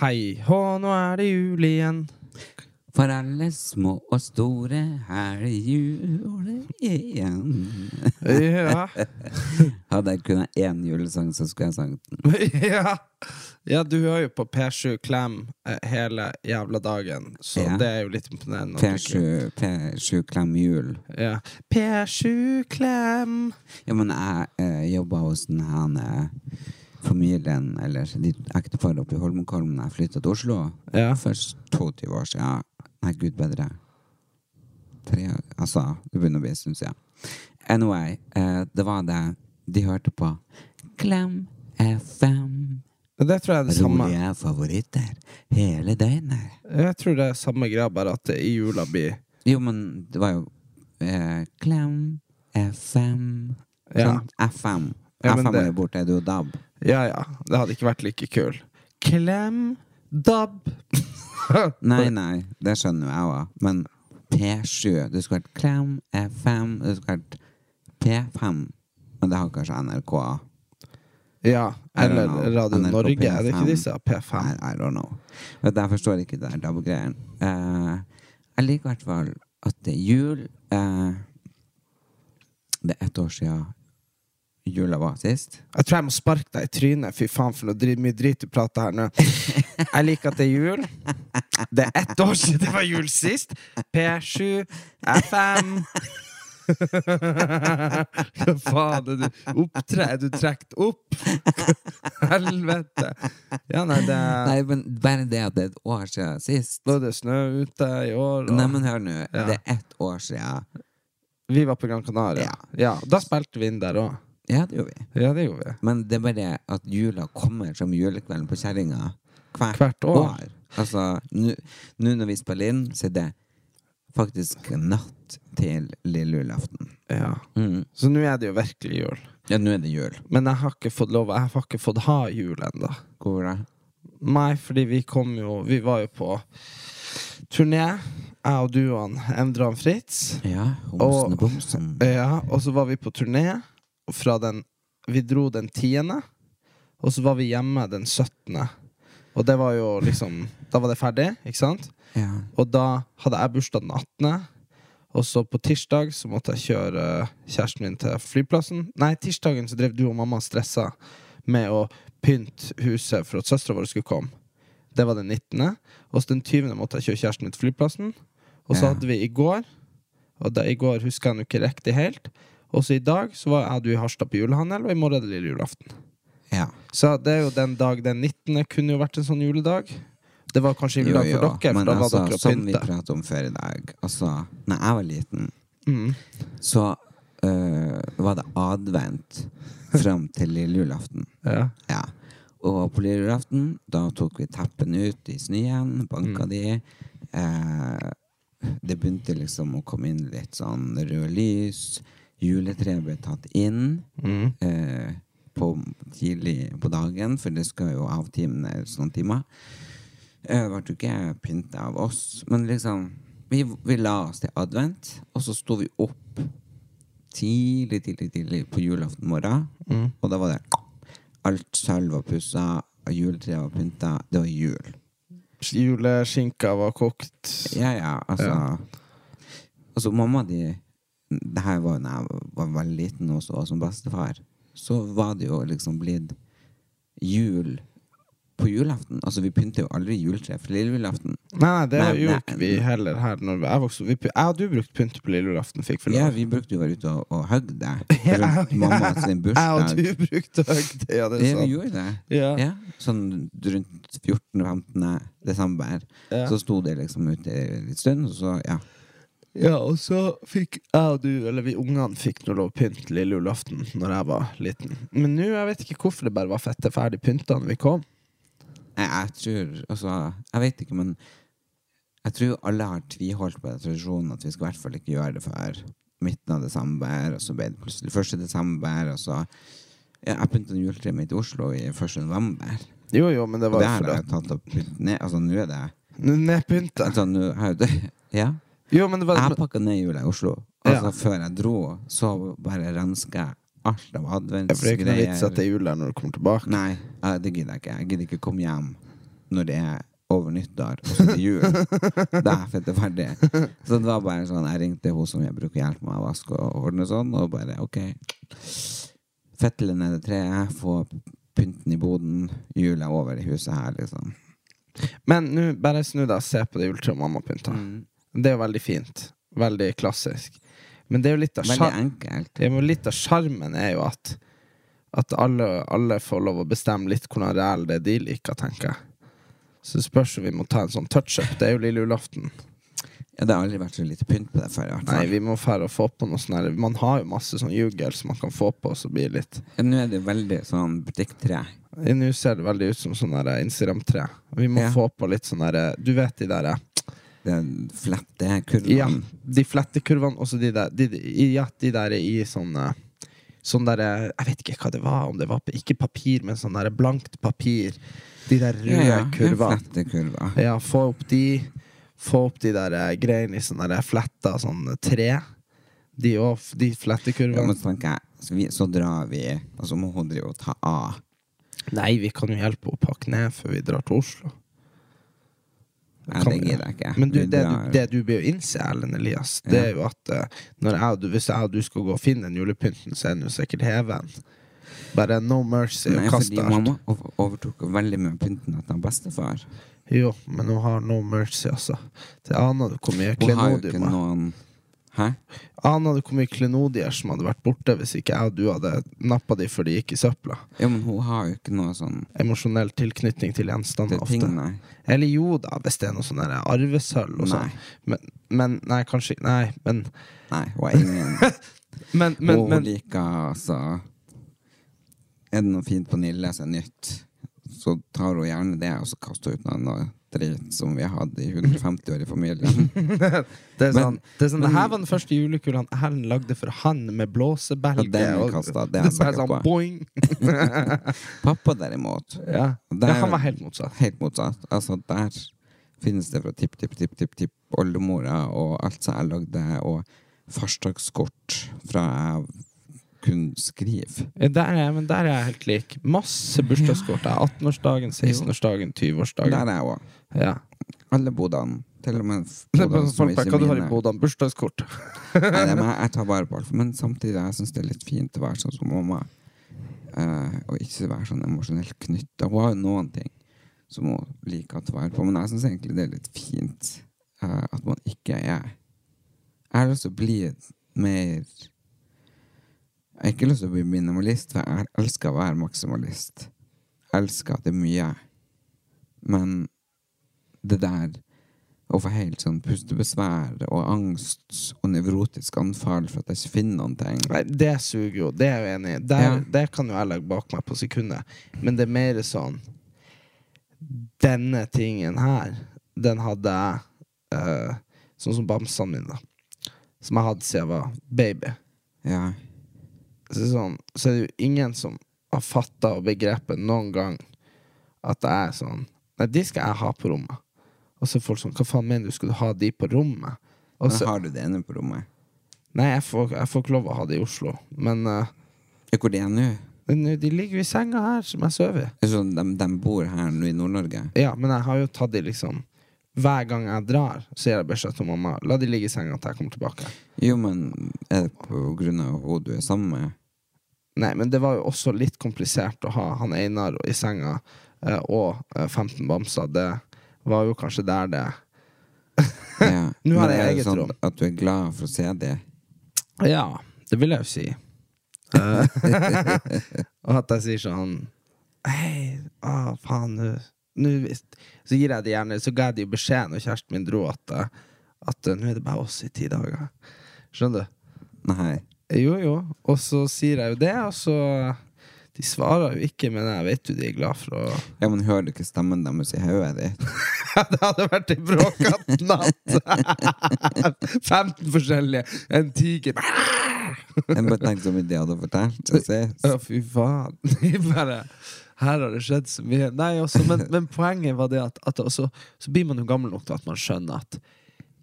Hei hå, nå er det jul igjen. For alle små og store, er jul igjen. Ja. Hadde jeg kunnet én julesang, så skulle jeg sanget den. ja. ja, du hører jo på P7 Klem eh, hele jævla dagen, så Ja. det er jo litt imponerende. å. P7, P7 Klem jul. Ja. P7 Klem. Ja, men jeg eh, jobba hos den her eh, familien, eller de ekteparet oppe i Holmenkollen da jeg flytta til Oslo. Ja. For 22 år siden. Nei, gud bedre. Tre, altså, det begynner å bli en stund siden. Anyway, eh, det var det de hørte på. Klem FM. Det tror jeg er det samme. Rolige favoritter hele døgnet. Jeg tror det er samme greia, bare at det i jula blir Jo, men det var jo eh, Klem FM. Ja. Sånn, FM. Ja, FM er jo borte, det er jo DAB. Ja ja, det hadde ikke vært like kul. Klem dab. Nei, nei, det skjønner jo jeg òg. Men P7 Det skulle vært Klem FM. Det skulle vært P5. Men det har kanskje NRK. Ja, eller. Radio NRK Norge. Er det ikke disse? P5. I, I don't know. Vet jeg forstår ikke det der Dab-greien Eh, jeg liker i hvert fall at det er jul. Uh, det er ett år siden jula var sist. Jeg tror jeg må sparke deg i trynet. Fy faen, for noe mye drit du prater her nå. Jeg liker at det er jul. Det er ett år siden det var jul sist. P7, FM Hva faen er du opptre? Er du trukket opp? Helvete. Ja, nei, det Nei, men bare det at det er et år siden sist. Nå er det snø ute i år. Og Nei, men hør nå. Ja. Det er ett år siden. Vi var på Gran Canaria. Ja. Da spilte vi inn der òg. Ja, det gjorde vi. Ja, det gjorde vi. Men det er bare at jula kommer som julekvelden på kjerringa hvert, Hvert år. Altså, nå nå når vi spiller inn, så er det faktisk natt til lille julaften. Ja. Mm. Så nå er det jo virkelig jul. Ja, nå er det jul. Men jeg har ikke fått lov Jeg har ikke fått ha jul ennå. Hvor da? Nei, fordi vi kom jo Vi var jo på turné, jeg og du og og Fritz. Ja, homsen Og- bomsen. Ja, og så var vi på turné fra den Vi dro den tiende, og så var vi hjemme den 17. Og det var jo liksom Da var det ferdig, ikke sant? Ja. Og da hadde jeg bursdag den 18. Og så på tirsdag så måtte jeg kjøre eh, kjæresten min til flyplassen. Nei, tirsdagen så drev du og mamma stressa med å pynte huset for at søstera vår skulle komme. Det var den 19. Og så den 20. måtte jeg kjøre kjæresten min til flyplassen. Og så Ja. hadde vi i går, og da, i går husker jeg nå ikke riktig helt. Og så i dag så var jeg du i Harstad på julehandel, og i morgen er det lille julaften. ja. Så det er jo den dag den 19. kunne jo vært en sånn juledag. Det var kanskje juledag for dere, for Men da var altså, dere og som vi pynte. pratet om før i dag Altså, når jeg var liten, Mm. så øh, var det advent fram til lille julaften. Ja. Ja. Og på lille julaften, da tok vi teppene ut i snøen, banka de. Eh, det begynte liksom å komme inn litt sånn røde lys. Juletreet ble tatt inn Mm. eh, på, tidlig på dagen, for det skal jo avtime sånne timer. Eh, Det ble jo ikke pynta av oss, men liksom vi, vi la oss til advent, og så sto vi opp tidlig, tidlig, tidlig på julaften morgen. Mm. Og da var det alt sølv var pussa, juletreet var pynta. Det var jul. Juleskinka var kokt. Ja, ja, altså Ja. Altså, mamma di Det her var da jeg var veldig liten og som bestefar. Så var det jo liksom blitt jul på julaften. Altså, vi pynter jo aldri juletre for lille julaften. Nei, nei, det gjorde nei. vi heller her når jeg vokste opp. Jeg og du brukte pynt på lille julaften, Ja, vi brukte jo å være ute og, og hogge det rundt mamma sin Jeg og du brukte å hogge det, ja, det er Ja, vi gjorde det. Ja. Ja, sånn rundt 14.-15. desember. Så sto det liksom ute en stund, og så, ja. Ja, og så fikk jeg og du, eller vi ungene, fikk noe lov å pynte lille julaften når jeg var liten. Men nå, jeg vet ikke hvorfor det bare var fette ferdig pynta når vi kom. Jeg, jeg tror Altså, jeg vet ikke, men jeg tror alle har tviholdt på den tradisjonen at vi skal i hvert fall ikke gjøre det før midten av desember, og så ble det plutselig 1. desember, og så Jeg pynta juletreet mitt i Oslo i 1. november. Jo, jo, men det var Og det har jeg tatt opp ned. Altså, nå er det Nedpynta. altså, Ja. Jo, men det var Jeg pakka ned jula i Oslo. Altså, Ja. Før jeg dro, så bare renska jeg alt av adventsgreier. for det er ikke noe vits at det er jul der når du kommer tilbake. Nei, det gidder jeg ikke. Jeg gidder ikke komme hjem når det er over nyttår, og så er det jul. Da er jeg fette ferdig. Så det var bare sånn, jeg ringte hun som jeg bruker hjelp med å vaske og ordne sånn, og bare OK. Fettle ned det treet, få pynten i boden, jula over i huset her, liksom. Men nå, bare snu deg og se på det juletreet mamma pynta. Mm. Det er jo veldig fint. Veldig klassisk. Men det er jo litt av Veldig enkelt. Ja, men litt av sjarmen er jo at At alle, alle får lov å bestemme litt hvordan reell det er de liker, tenker jeg. Så det spørs om vi må ta en sånn touch-up. Det er jo lille julaften. Ja, det har aldri vært så lite pynt på det før, Nei, vi må fære og få på noe sånn Man har jo masse sånn jugel som man kan få på, så blir det litt Ja, Nå er det veldig sånn butikktre. Nå ser det veldig ut som sånn Instagram-tre. Vi må Ja. få på litt sånn derre Du vet de derre Det er flette kurvene. Ja, de flettekurvene, og så de der de, Ja, de der i sånn eh, Sånn derre Jeg vet ikke hva det var, om det var ikke papir, men sånn derre blankt papir. De der røde Ja, ja, ja, kurvene. Ja, få opp de. Få opp de der eh, greiene i sånn der fletta sånn tre. De òg, de Ja, flettekurvene. men så tenker så, vi, så drar vi, og så må hun drive og ta av. Nei, vi kan jo hjelpe henne å pakke ned før vi drar til Oslo. Nei, det gidder jeg ikke. Men du, det, du, det du bør innse, Erlend Elias, det er jo at eh, jeg, hvis jeg og du skal gå og finne den julepynten, så er den jo sikkert heven. Bare no mercy Nei, og fordi mamma overtok veldig mye pynten etter bestefar. Jo, men hun har no mercy, altså. Det aner du hvor mye Hun har jo klenodium ikke noen Hæ? Han hadde kommet klenodier som hadde vært borte hvis ikke jeg og du hadde nappa de før de gikk i søpla? Ja, men hun har jo ikke noe sånn Emosjonell tilknytning til gjenstander til ting, ofte. nei. Eller jo da, hvis det er noe sånn arvesølv og sånn. Men, men Nei, kanskje Nei, men Nei, hun er ingen Men, men hun liker altså Er det noe fint på Nille som er nytt, så tar hun gjerne det, og så kaster hun ut noe, drit som vi hadde i 150 år i familien. Det er Men- sånn, det er sånn men- det her var den første julekula Erlend lagde for han med blåsebelge. Den er kastet, det er det er sånn på. boing. Pappa derimot Ja. Der- ja, han var helt motsatt. Helt motsatt. Altså, der finnes det fra tipp, tipp, tipp, tipp, tipp oldemora og alt som jeg lagde, og farsdagskort fra jeg kunne skrive. Der er, men der er jeg helt lik. Masse bursdagskort. Jeg har 18-årsdagen, 16-årsdagen, 20-årsdagen. Der er jeg òg. Ja. Alle bodene. Til og med bodene som ikke Hva du har i bodene? Bursdagskort. Nei, men jeg tar vare på alt. Men samtidig jeg synes det er litt fint å være sånn som mamma. Eh, og ikke være sånn emosjonelt knytta. Hun har jo noen ting som hun liker å ta vare på, men jeg syns egentlig det er litt fint eh, at man ikke er Jeg har lyst til å bli mer Jeg har ikke lyst til å bli minimalist, for jeg elsker å være maksimalist. Jeg elsker at det er mye. Men det der å få helt sånn pustebesvær og angst og nevrotisk anfall for at jeg ikke finner noen ting. Nei, det suger jo. Det er jeg enig i. Der, Ja. Det kan jo jeg legge bak meg på sekundet. Men det er mer sånn Denne tingen her, den hadde jeg øh, Sånn som bamsene mine, da. Som jeg hadde siden jeg var baby. Ja. Så, sånn, så er det jo ingen som har fatta og begrepet noen gang at det er sånn Nei, de skal jeg ha på rommet. Og så er folk sånn Hva faen mener du, skal du ha de på rommet? Og så, har du det ene på rommet? nei, jeg får, jeg får ikke lov å ha det i Oslo. Men uh, Hvor det er nå? Nå, de ligger jo i senga her, som jeg sover i. Altså, de, de bor her nå i Nord-Norge? Ja, men jeg har jo tatt de liksom Hver gang jeg drar, så gir jeg beskjed til mamma. La de ligge i senga til jeg kommer tilbake. Jo, men er det på grunn av hun du er sammen med? Nei, men det var jo også litt komplisert å ha han Einar i senga eh, og eh, 15 bamser. Det var jo kanskje der det Ja. Nå har jeg eget sånn rom. At du er glad for å se det? Ja, det vil jeg jo si. Eh, og at jeg sier sånn Hei, å faen, visst Så gir jeg det gjerne Så ga jeg det jo beskjed når kjæresten min dro, at, eh, at eh, nå er det bare oss i ti dager. Skjønner du? Nei. Jo, jo. Og så sier jeg jo det, og så De svarer jo ikke, men jeg vet jo de er glad for å Ja, men hører du ikke stemmen deres i hodet ditt? Det hadde vært en bråkete natt! 15 forskjellige. En tiger Jeg bare tenker så mye de hadde fortalt. Ja. Å, fy faen. Bare Her har det skjedd så mye. Nei, også, men, men poenget var det at, at også, så blir man jo gammel nok til at man skjønner at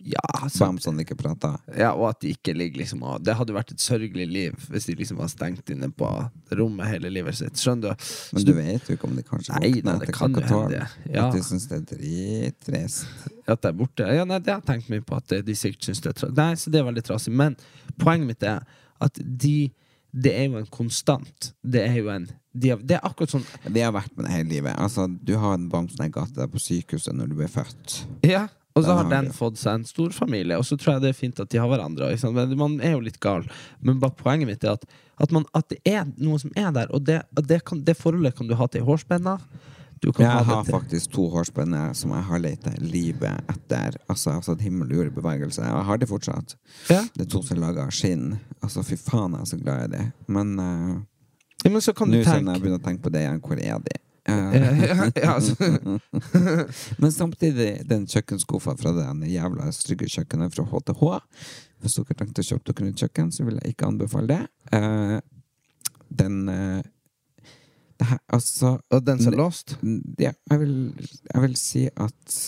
ja, så, Bamsen ikke prater. ja, og at de ikke ligger liksom og Det hadde vært et sørgelig liv hvis de liksom var stengt inne på rommet hele livet sitt. Skjønner du? Men du, du vet jo ikke om de kanskje Nei, våkner det etter klokka tolv. ja. At de syns det er drittrist. At det er borte? Ja, nei, det har jeg tenkt mye på. At de sikkert synes det er trasig. Nei, så det er veldig trasig. Men poenget mitt er at de Det er jo en konstant. Det er jo en de har, Det er akkurat sånn Vi har vært med det hele livet. Altså, du har en bamse i gata på sykehuset når du blir født. Ja, og så har den fått seg en stor familie, og så tror jeg det er fint at de har hverandre. Men man er jo litt gal. Men bare poenget mitt er at, at, man, at det er noe som er der, og det, det, kan, det forholdet kan du ha til hårspenna. Du kan ha Jeg det har til faktisk to hårspenner som jeg har leita livet etter. Altså, altså himmel og jord i bevegelse. Og jeg har det fortsatt. ja. Det er to som er laga av skinn. Altså, fy faen, jeg er så glad i det. Men uh, ja, men så kan nå du kjenner jeg tenke begynner å tenke på det igjen. Hvor er de? Ja, ja, altså, Men samtidig, den kjøkkenskuffa fra den jævla stygge kjøkkenet fra HTH Hvis dere tenkte å kjøpe dere nytt kjøkken, så vil jeg ikke anbefale det. Uh, den uh, det her, Altså Og den som er låst? ja, jeg, vil, jeg vil si at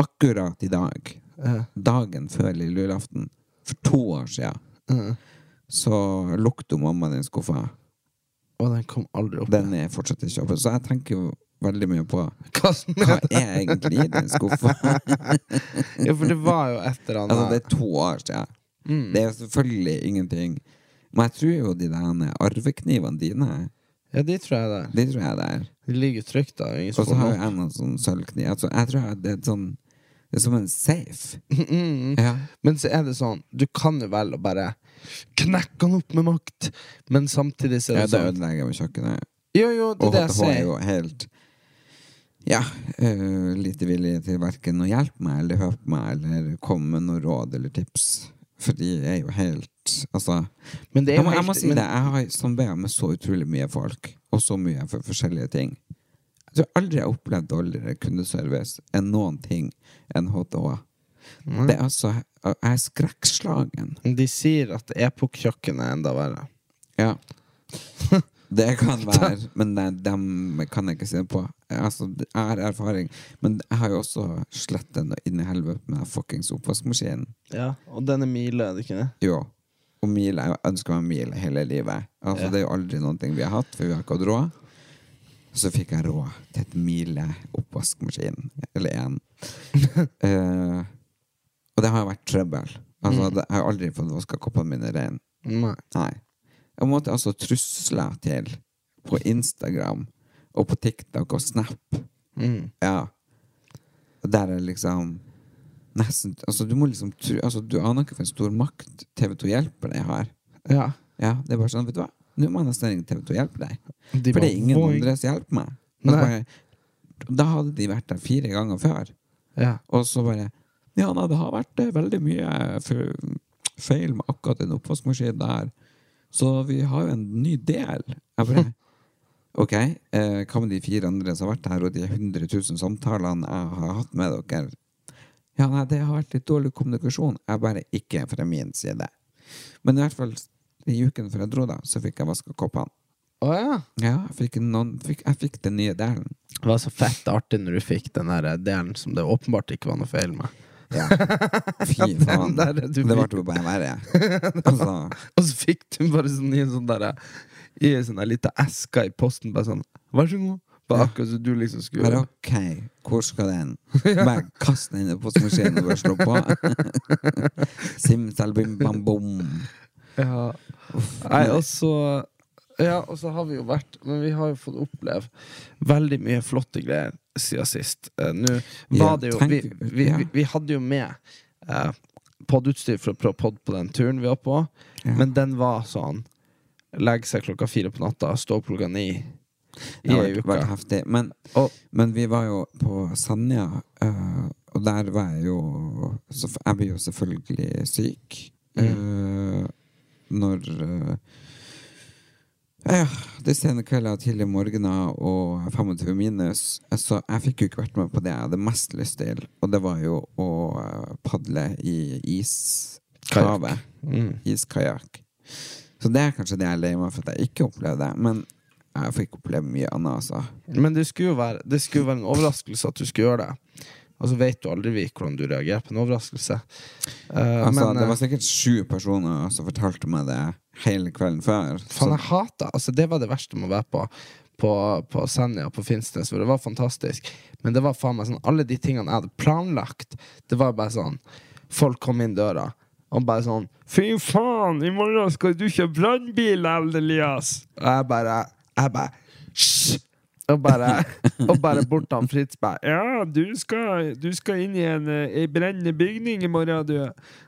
akkurat i dag, uh. dagen før lille julaften, for to år Ja. så lukter mamma den skuffa. Og den kom aldri opp. Den er fortsatt ikke oppe. Så jeg tenker jo veldig mye på Hva hva er egentlig i den skuffa? Ja, for det var jo et eller Altså, det er to år siden. Det er selvfølgelig ingenting Men jeg tror jo de der arveknivene dine Ja, de tror jeg det. De tror jeg det er. De ligger trygt, da. Og så har jo jeg noen sånn sølvkniv. Altså, jeg tror jeg det er sånn Det er som en safe. Ja. Men så er det sånn, du kan jo vel å bare knekke han opp med makt, men samtidig så er ja, det det sånn ødelegger jo kjøkkenet. Jo, jo, det er det jeg HTH er sier. jo helt Ja, uh, lite villig til verken å hjelpe meg eller høre på meg eller komme med noe råd eller tips. For de er jo helt Altså Men det er jeg jo helt, jeg må si men- det, jeg har samarbeidet med så utrolig mye folk, og så mye for forskjellige ting. Jeg tror aldri jeg har opplevd dårligere kundeservice enn noen ting enn HTH. Det er altså Jeg er skrekkslagen. De sier at Epok-kjøkkenet er enda verre. Ja. Det kan være, men nei, dem kan jeg ikke si på. Altså, jeg har erfaring, men jeg har jo også slettet noe inn i helvete med den fuckings oppvaskmaskinen. Ja, Og den er mile, er det ikke det? Jo. Og mile, jeg ønsker meg mile hele livet. Altså, Ja. Det er jo aldri noen ting vi har hatt, for vi har ikke hatt råd. Så fikk jeg råd til et mile oppvaskmaskin. Eller én. uh, og det har jo vært trøbbel. Altså, det, jeg har aldri fått vaska koppene mine rein. Nei. Nei. Jeg måtte altså trusle til på Instagram og på TikTok og Snap. Mm. Ja. Og der er liksom nesten Altså, du må liksom tru, Altså, du aner ikke for en stor makt TV2 Hjelper deg har. Ja. Ja, det er bare sånn, vet du hva? Nå må jeg nesten ringe TV2 Hjelpe deg. De For det er ingen «Voing». andre som hjelper meg. Og bare, da hadde de vært der fire ganger før. Ja. Og så bare Ja, nei, det har vært eh, veldig mye feil med akkurat den oppvaskmaskinen der. Så vi har jo en ny del. Jeg bare Ok, eh, hva med de fire andre som har vært her, og de 100 000 samtalene jeg har hatt med dere? Ja, nei, det har vært litt dårlig kommunikasjon. Jeg bare ikke fra min side. Men i hvert fall i uken før jeg dro, da, så fikk jeg vaska koppene. Å ja. Ja, jeg fikk, noen, fikk, jeg fikk den nye delen. Det var så fett artig når du fikk den der delen som det åpenbart ikke var noe feil med. Ja. Fy faen. Det ble jo bare verre. Altså, Og så fikk du bare sånn i en sånn der I en sånn lita eske i posten, bare sånn Vær så god. Bare akkurat som du liksom skulle bare ok, hvor skal den? Bare kast den inn i postmaskinen og bare slå på. Simsalbim bam bom. Ja. Nei, så Ja, og så har vi jo vært Men vi har jo fått oppleve veldig mye flotte greier siden sist. Uh, Nå Ja, var det jo Vi, vi, ja. vi, vi hadde jo med uh, podutstyr for å prøve pod på den turen vi var på, Ja. men den var sånn Legge seg klokka fire på natta, stå opp klokka ni i ei uke. heftig. Men, Og- men vi var jo på Sanja, uh, og der var jeg jo så Jeg blir jo selvfølgelig syk. Mm. eh, når eh, Ja, det sene kvelder, tidlige morgener og 25 minus. Så jeg fikk jo ikke vært med på det jeg hadde mest lyst til, og det var jo å eh, padle i ishavet. Iskajakk. Så det er kanskje det jeg er lei meg for at jeg ikke opplevde. Men jeg fikk oppleve mye annet, altså. Men det skulle jo være, det skulle være en overraskelse at du skulle gjøre det. Og så vet du aldri hvordan du reagerer på en overraskelse. Uh, Altså, men, det eh, var sikkert sju personer som fortalte meg det hele kvelden før. Faen, jeg hata altså, Det var det verste med å være på På, på Senja på Finnsnes, for det var fantastisk. Men det var faen meg sånn alle de tingene jeg hadde planlagt, det var bare sånn Folk kom inn døra og bare sånn Fy faen, i morgen skal du kjøre brannbil, Elias! Og jeg bare Jeg bare Hysj! Og bare, og bare bort til Fritz bare Ja, du skal, du skal inn i en, eh, ei brennende bygning i morgen, du.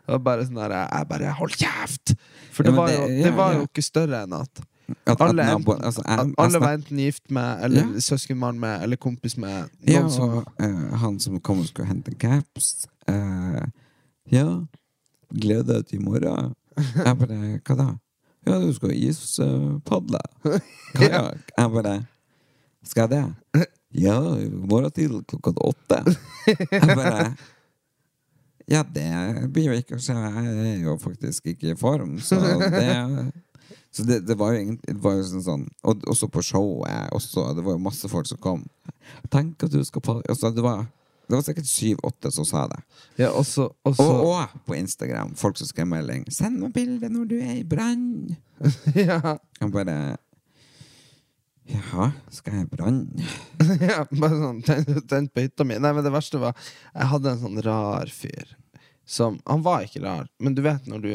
Og bare sånn der Jeg bare Hold kjeft! For det ja, var det- jo, ja, var jo ikke større enn at at, at alle, nabo, enten, altså, jeg, jeg alle var enten gift med, eller Ja. søskenbarn med, eller kompis med Ja, og, som og eh, han som kom og skulle hente caps Uh, Ja, gleder deg til i morgen. Jeg bare Hva da? Ja, du skal ispadle. Kajakk. Jeg bare Skal jeg det? Ja, i morgen tidlig klokka åtte. Jeg bare Ja, det blir jo ikke å skje. Jeg er jo faktisk ikke i form, så det så det, det var jo egentlig det var jo sånn, sånn Og også på showet også, Det var jo masse folk som kom. Tenk at du skal på altså, det, var, det var sikkert syv-åtte som sa det. Ja, også, også, Og, og på Instagram. Folk som skrev melding. 'Send meg bilde når du er i brann'. ja, Jeg bare Jaha, skal jeg brenne? ja, bare sånn Tent på hytta mi. Nei, men det verste var Jeg hadde en sånn rar fyr som Han var ikke rar, men du vet når du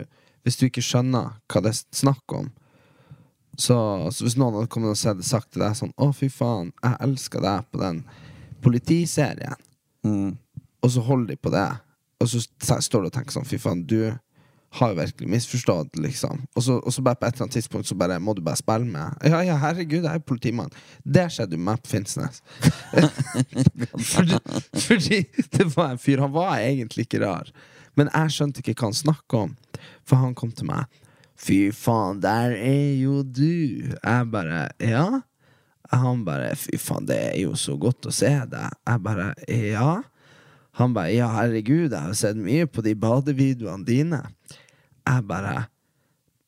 Hvis du ikke skjønner hva det er snakk om så, så hvis noen hadde kommet og sett- sagt til deg sånn Å, fy faen, jeg elsker deg på den politiserien. Mm. Og så holder de på det. Og så står du og tenker sånn Fy faen, du har jo virkelig misforstått, liksom. Og så, og så bare på et eller annet tidspunkt så bare må du bare spille med. Ja, ja, herregud, jeg er politimann. Det skjedde jo med på Finnsnes. fordi, fordi det var en fyr Han var egentlig ikke rar. Men jeg skjønte ikke hva han snakka om. For han kom til meg. Fy faen, der er jo du. Jeg bare Ja? Han bare Fy faen, det er jo så godt å se deg. Jeg bare Ja? Han bare Ja, herregud, jeg har sett mye på de badevideoene dine. Jeg bare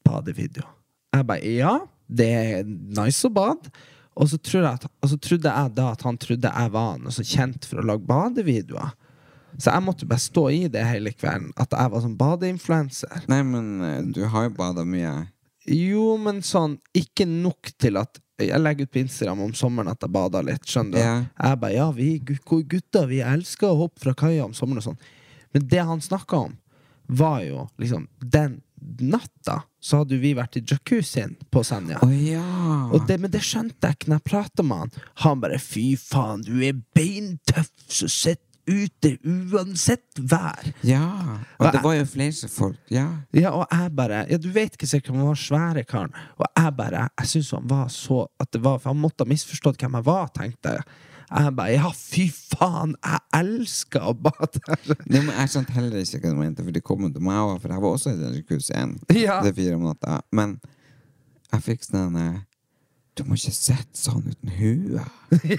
Badevideo. Jeg bare Ja, det er nice å bade. Og så, jeg og så trodde jeg da at han trodde jeg var noe så kjent for å lage badevideoer. Så jeg måtte bare stå i det hele kvelden, at jeg var sånn badeinfluenser. Nei, men eh, du har jo bada mye. Jo, men sånn ikke nok til at Jeg legger ut på Instagram om sommeren at jeg bader litt. Skjønner du? Ja. Jeg bare, ja, vi gutter vi elsker å hoppe fra kaia om sommeren og sånn. Men det han snakka om, var jo liksom Den natta så hadde vi vært i jacuzzien på Senja. Oh, ja! Det, men det skjønte jeg ikke når jeg prata med han. Han bare 'fy faen, du er beintøff som sitter ute uansett vær'. Ja. og, Og det var jo flere folk. Ja. Ja, og jeg bare Ja, du vet ikke sikkert om han var svære karen. Og jeg bare Jeg syns han var så At det var For han måtte ha misforstått hvem jeg var, tenkte jeg. Jeg bare Ja, fy faen, jeg elsker å bade! Nei, men jeg skjønte heller ikke hva de mente, for de kom til meg òg, for jeg var også i den jacuzzien. Ja. Det er fire om natta. Men jeg fikk sånn eh, Du må ikke sitte sånn uten hue.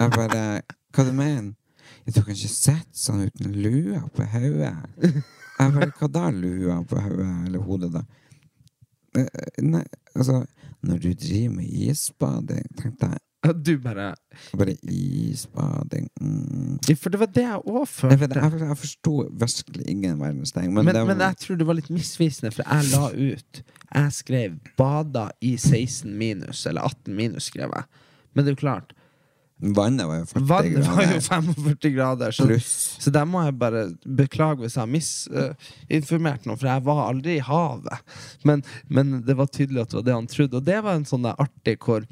Jeg bare Hva du mener Du kan ikke sett sånn uten lue på hodet. Jeg bare Hva da, lua på hodet? Eller hodet, da? Eh, Nei, altså Når du driver med isbading, tenkte jeg du bare bare isbading mm. Ja, For det var det jeg òg følte. vet, jeg, jeg forsto virkelig ingen verdens ting. Men, Men, var... men jeg tror det var litt misvisende, for jeg la ut Jeg skrev 'bada i 16 minus', eller 18 minus, skrev jeg. Men det er jo klart, vannet var jo 40 vannet var jo 45 grader. Så, så der må jeg bare beklage hvis jeg har misinformert noe, for jeg var aldri i havet. Men, men det var tydelig at det var det han trodde. Og det var en sånn der artig hvor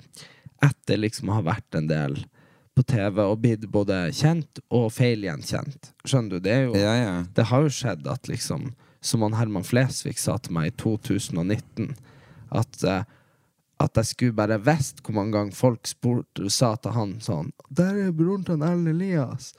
etter liksom å ha vært en del på TV og blitt både kjent og feilgjenkjent. Skjønner du? Det jo Ja, ja. det har jo skjedd at liksom Som han Herman Flesvig sa til meg i 2019 At, eh, at jeg skulle bare visst hvor mange ganger folk spurte sa til han sånn 'Der er broren til Erlend Elias'.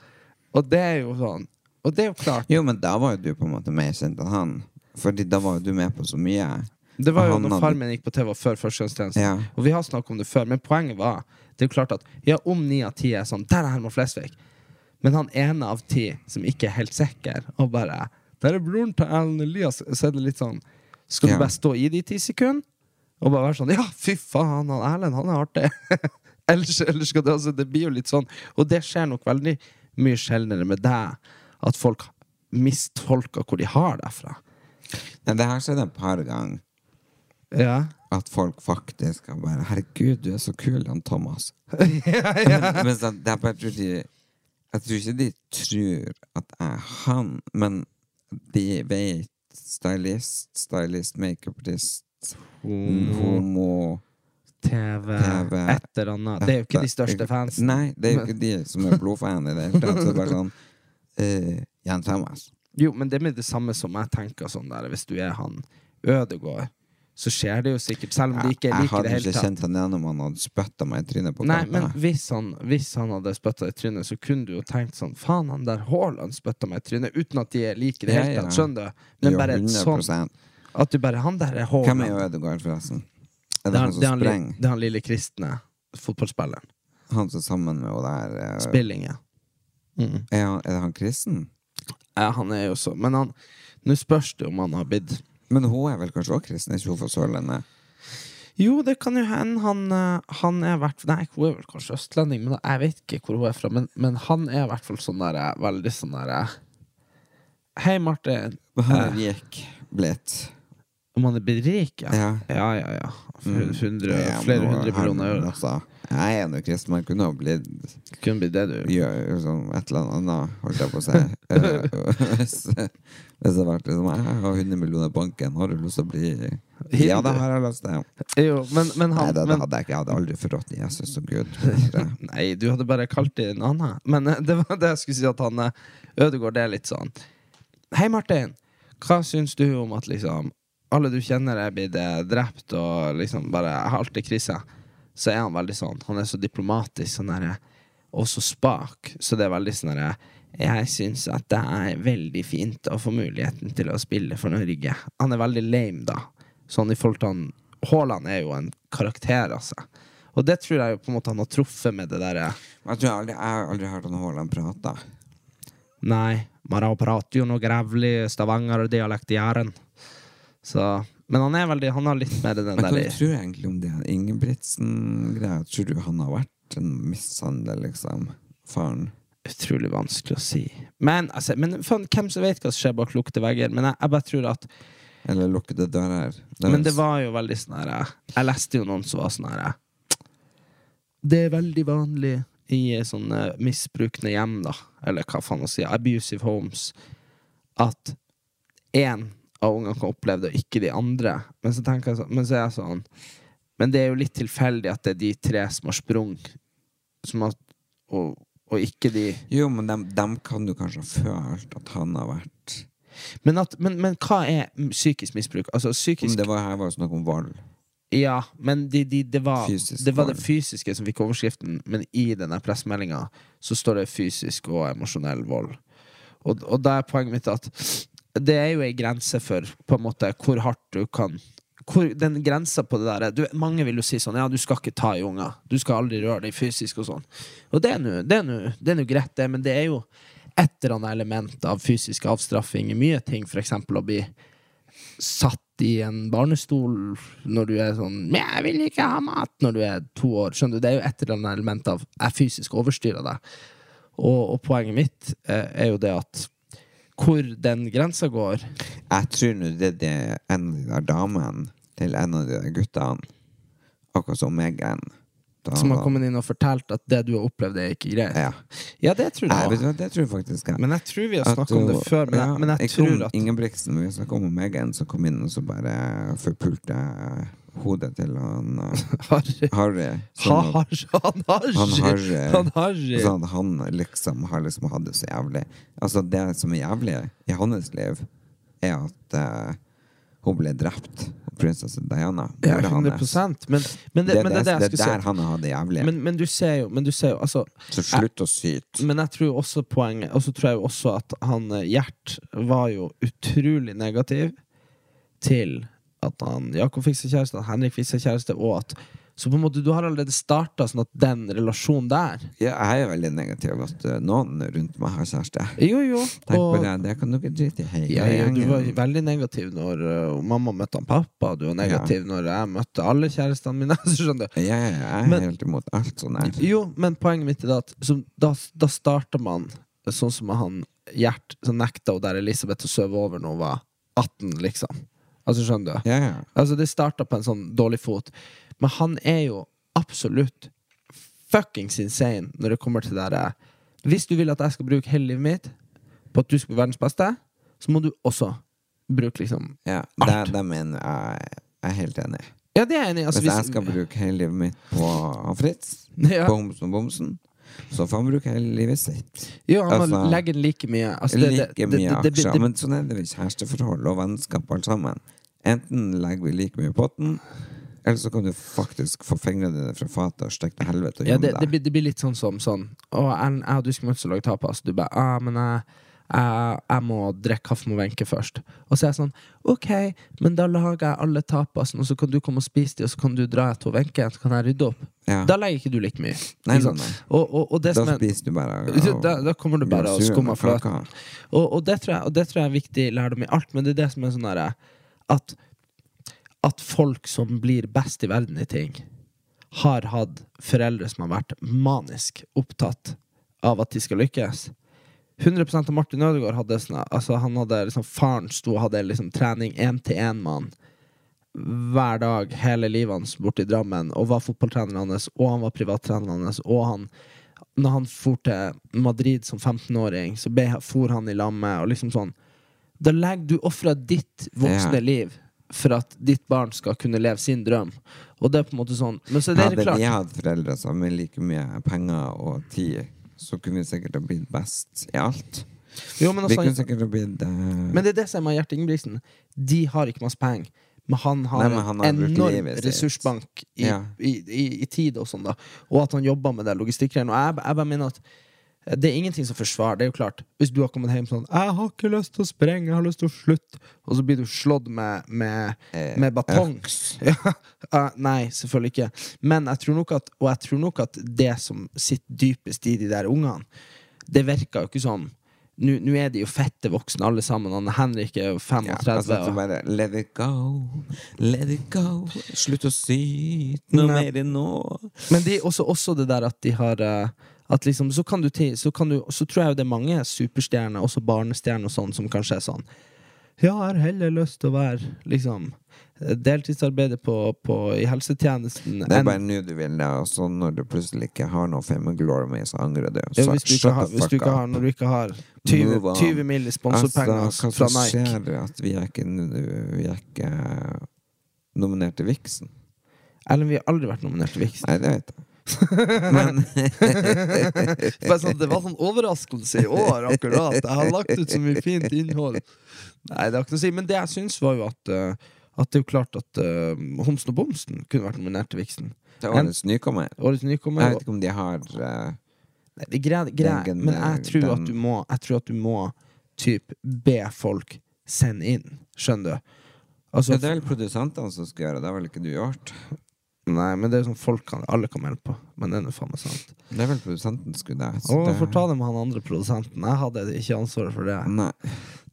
Og det er jo sånn Og det er jo klart Jo, men da var jo du på en måte mer kjent enn han. Fordi da var jo du med på så mye. Det var jo når hadde- Farmen gikk på TV før førstegangstjenesten. Ja. Og vi har snakket om det før, men poenget var Det er jo klart at Ja, om ni av ti er sånn Der er Herman Flesvig. Men han ene av ti som ikke er helt sikker, og bare Der er broren til Erlend Elias. Så er det litt sånn Skal du Ja. bare stå i de ti sekunder? Og bare være sånn Ja, fy faen, han Erlend, han er artig. ellers, ellers skal det altså Det blir jo litt sånn. Og det skjer nok veldig mye sjeldnere med deg, at folk mistolker hvor de har deg fra. Nei, det har skjedd et par ganger. Ja. At folk faktisk kan bare 'Herregud, du er så kul, han Thomas'. Men, men så, det er bare, jeg, tror de, jeg tror ikke de tror at jeg er han, men de vet stylist, stylist, makeupartist, homo TV, TV, et eller annet. Det er jo ikke de største fansen. Nei, det er jo ikke de som er blodfan i det hele tatt. Så bare sånn uh, Jan Thomas. Jo, men det er med det samme som jeg tenker sånn der Hvis du er han Ødegård, så skjer det jo sikkert, selv om de ikke jeg liker det hadde ikke kjent han igjen om han hadde spytta meg i trynet på Nei, men hvis han, hvis han hadde spytta i trynet, så kunne du jo tenkt sånn Faen, han der Haaland spytta meg i trynet, uten at de er like i det hele tatt. Skjønner du? Men Jo, bare et 100%. At du bare Han der er Hvem er jo Ødegaard, forresten? Er Det det han det som han, sprenger? det er han lille kristne fotballspilleren. Han som er sammen med henne der eh, Spilling, ja. Mm. er, han, er det han kristen? ja. Han er jo så Men han Nå spørs det om han har blitt Men hun er vel kanskje også kristen? Er ikke hun fra Sørlandet? Jo, det kan jo hende. Han, eh, han er hvert Nei, hun er vel kanskje østlending, men jeg vet ikke hvor hun er fra. Men, men han er i hvert fall sånn der eh, veldig sånn der eh, Hei, Martin. Han rik blitt. Om han er rik, ja? Ja. Ja, ja, ja. Hundre, Mm. Flere hundre han- millioner euro. Altså, jeg er nå kristen, men kunne ha blitt Kunne blitt det, du. gjør sånn et eller annet, holdt jeg på å si. Eh, hvis, hvis det hadde vært liksom Jeg har 100 millioner i banken, har du lyst til å bli Ja, det har jeg lyst til. Jo, men, men Nei, det, det hadde jeg ikke. Jeg hadde aldri forrådt Jesus og Gud. Nei, du hadde bare kalt det en annen. Men eh, det var det jeg skulle si, at han Ødegård Ødegaard er litt sånn Hei, Martin. Hva syns du om at liksom alle du kjenner er blitt eh, drept og liksom bare har alt i krise? Så er han veldig sånn. Han er så diplomatisk sånn der, og så spak. Så det er veldig sånn derre Jeg syns at det er veldig fint å få muligheten til å spille for Norge. Han er veldig lame, da. Sånn i forhold til han Haaland er jo en karakter, altså. Og det tror jeg jo på en måte han har truffet med det derre Jeg tror jeg aldri, jeg har aldri hørt han Haaland prate. Nei, Marao prater jo noe grævlig Stavanger-dialekt i Jæren. Så Men han er veldig Han har litt mer den Men hva der tror du egentlig om det Ingebrigtsen-greia? Tror du han har vært en mishandler, liksom? Faren? Utrolig vanskelig å si. Men, altså, men faen, hvem som vet hva som skjer bak lukkede vegger? Men jeg, jeg bare tror at Eller lukkede dører? er Men det var jo veldig sånn her Jeg leste jo noen som var sånn her Det er veldig vanlig i sånne misbrukende hjem, da, eller hva faen å si, abusive homes, at én av ungene kan oppleve det, og ikke de andre. Men så jeg så, Men så er jeg sånn Men det er jo litt tilfeldig at det er de tre som har sprunget, og, og ikke de Jo, men dem, dem kan du kanskje ha følt at han har vært men, at, men, men hva er psykisk misbruk? Altså psykisk det var her var snakk om vold. Ja, men de, de, det, var, det var det fysiske som fikk overskriften, men i denne pressemeldinga så står det fysisk og emosjonell vold. Og, og da er poenget mitt at det er jo ei grense for på en måte hvor hardt du kan hvor, Den grensa på det der du, Mange vil jo si sånn Ja, du skal ikke ta i unger. Du skal aldri røre deg fysisk og sånn. Og det er nå- greit, det, men det er jo et eller annet element av fysisk avstraffing i mye ting, eksempel å bli satt i en barnestol når du er sånn Men 'Jeg vil ikke ha mat!' når du er to år. Skjønner du? Det er jo et eller annet element av 'jeg fysisk overstyrer deg'. Og, og poenget mitt eh, er jo det at hvor den grensa går Jeg tror nå det er en av de der damene til en av de der guttene, akkurat som Megan da Som har kommet inn og fortalt at det du har opplevd, det er ikke greit. Ja. Ja, det tror jeg du det tror jeg faktisk jeg. Men jeg tror vi har snakka om det før. Men jeg, men jeg jeg tror at Ingebrigtsen, vi snakka om Megan som kom inn og så bare forpulte hodet til han uh, Harry Harry. Sånn Han Harry Han Harry Harry. Han Harry Sånn at han liksom har liksom hatt det så jævlig. Altså Det som er jævlig i hans liv, er at uh, hun ble drept. Prinsesse Diana. Ja, 100 Men, men, det, Det, men det det det er der han har det jævlig. Men, men du ser jo, men du ser jo altså, så slutt å syte. Men jeg tror også poenget Og så tror jeg også at han eh, Gjert var jo utrolig negativ til at han Jakob fikk seg kjæreste, at Henrik fikk seg kjæreste, og at Så på en måte, du har allerede starta sånn at den relasjonen der Ja, jeg er veldig negativ at eh, noen rundt meg har kjæreste. Jo, jo. Tenk på det, det kan dere drite i Hei, ja, ja, du var veldig negativ når uh, mamma møtte han pappa. Du var negativ når jeg møtte alle kjærestene mine. Så skjønner du? Ja, ja, ja, jeg er Men- helt imot alt sånn her. Jo, men poenget mitt er at så, da, da starter man sånn som han Gjert som nekta hun der Elisabeth å sove over når hun var 18, liksom. Altså, skjønner du? Ja, ja. Altså, det starta på en sånn dårlig fot. Men han er jo absolutt fuckings insane når det kommer til det der Hvis du vil at jeg skal bruke hele livet mitt på at du skal bli verdens beste, så må du også bruke liksom ja. Alt. Det, det mener jeg jeg er helt enig. Ja, det er jeg enig. Altså, Hvis jeg skal bruke hele livet mitt på Fritz, Ja. på Homsen og Bomsen, så får han bruke hele livet sitt. Jo, han Altså, legge inn like mye. Altså, like det- mye det- det- det- aksjer. det- Men sånn er det ved kjæresteforhold og vennskap alt sammen. Enten legger vi like mye i potten, eller så kan du faktisk få fingrene dine fra fatet og stikke til helvete og Ja, gjemme det, det, deg. blir, det blir litt sånn som sånn Å, jeg, jeg og du skal møtes og lage tapas. Du bare ah, men jeg, jeg, jeg må drikke kaffe med Wenche først. Og så er jeg sånn OK, men da lager jeg alle tapasene, og så kan du komme og spise de, og så kan du dra til Wenche, så kan jeg rydde opp. Ja. Da legger ikke du like mye. Nei, Ikke sant? nei, nei. Og, og, og det Da som er spiser du bare da, da kommer du bare og skummer kaka. fløten. Og, og, det tror jeg, og det tror jeg er viktig lærdom i alt, men det er det som er sånn derre at, at folk som blir best i verden i ting, har hatt foreldre som har vært manisk opptatt av at de skal lykkes. 100% av Martin Ødegaard hadde sånn altså Han hadde liksom Faren sto og hadde liksom trening én-til-én-mann hver dag hele livet hans borte i Drammen, og var fotballtreneren hans, og han var privattreneren hans, og han når han for til Madrid som 15-åring, så for han i lammet, og liksom sånn Da legger du ofra ditt voksne Ja. liv for at ditt barn skal kunne leve sin drøm. Og det er på en måte sånn Men så er det Hadde klart vi hatt foreldre som med like mye penger og tid, så kunne vi sikkert ha blitt best i alt. jo, men, Vi kunne altså, blitt uh... men det er det som er Gjert Ingebrigtsen. De har ikke masse penger. Men han har Nei, men han har en enorm ressursbank i, Ja. i, i, i tid og sånn, da. Og at han jobber med det logistikkgreiene. Og jeg, jeg bare mener at det er ingenting som forsvarer. Det er jo klart Hvis du har kommet hjem sånn 'Jeg har ikke lyst til å sprenge, jeg har lyst til å slutte', og så blir du slått med, med, Eh, med batong ja, Nei, selvfølgelig ikke. Men jeg tror nok at Og jeg tror nok at det som sitter dypest i de der ungene, det virker jo ikke sånn Nå er de jo fette voksne alle sammen. Han Henrik er jo 35. Ja, altså, og- bare Let it go, let it go. Slutt å syte noe mer enn nå. Men de, også, også det der at de har eh, At liksom, så kan du til så, kan du, så tror jeg det er mange superstjerner, også barnestjerner og sånn, som kanskje er sånn Ja, jeg har heller lyst til å være liksom eh, deltidsarbeider på, på, i helsetjenesten Det er bare nå du vil det, og så når du plutselig ikke har noe Femme Glory med, så angrer du. ja, hvis, du ikke har, hvis du ikke har Når du ikke har 20, Move on. 20 mill. i sponsorpenger Altså, fra Nike Nike skjer, er at vi er ikke, vi er ikke nominert til Vixen. Eller vi har aldri vært nominert til Vixen. Nei, det vet jeg. Men sånn, det var sånn overraskelse i år, akkurat. Jeg har lagt ut så mye fint innhold. Nei, det har ikke noe å si. Men det jeg syns, var jo at eh, At det er jo klart at uh, Homsen og Bomsen kunne vært nominert til Vixen. er årets nykommer. Årets Jeg vet ikke om de har uh, Nei, det greier, Den- men jeg tror den- at du må Jeg tror at du må typ be folk sende inn. Skjønner du? Altså, ja, Det er vel produsentene som skal gjøre det, det har vel ikke du gjort? Nei, men det er sånn folk kan, alle kan melde på. Men det er nå faen meg sant. Det er vel produsenten skulle det. så Og det- får ta det med han andre produsenten. Jeg hadde ikke ansvaret for det. Nei.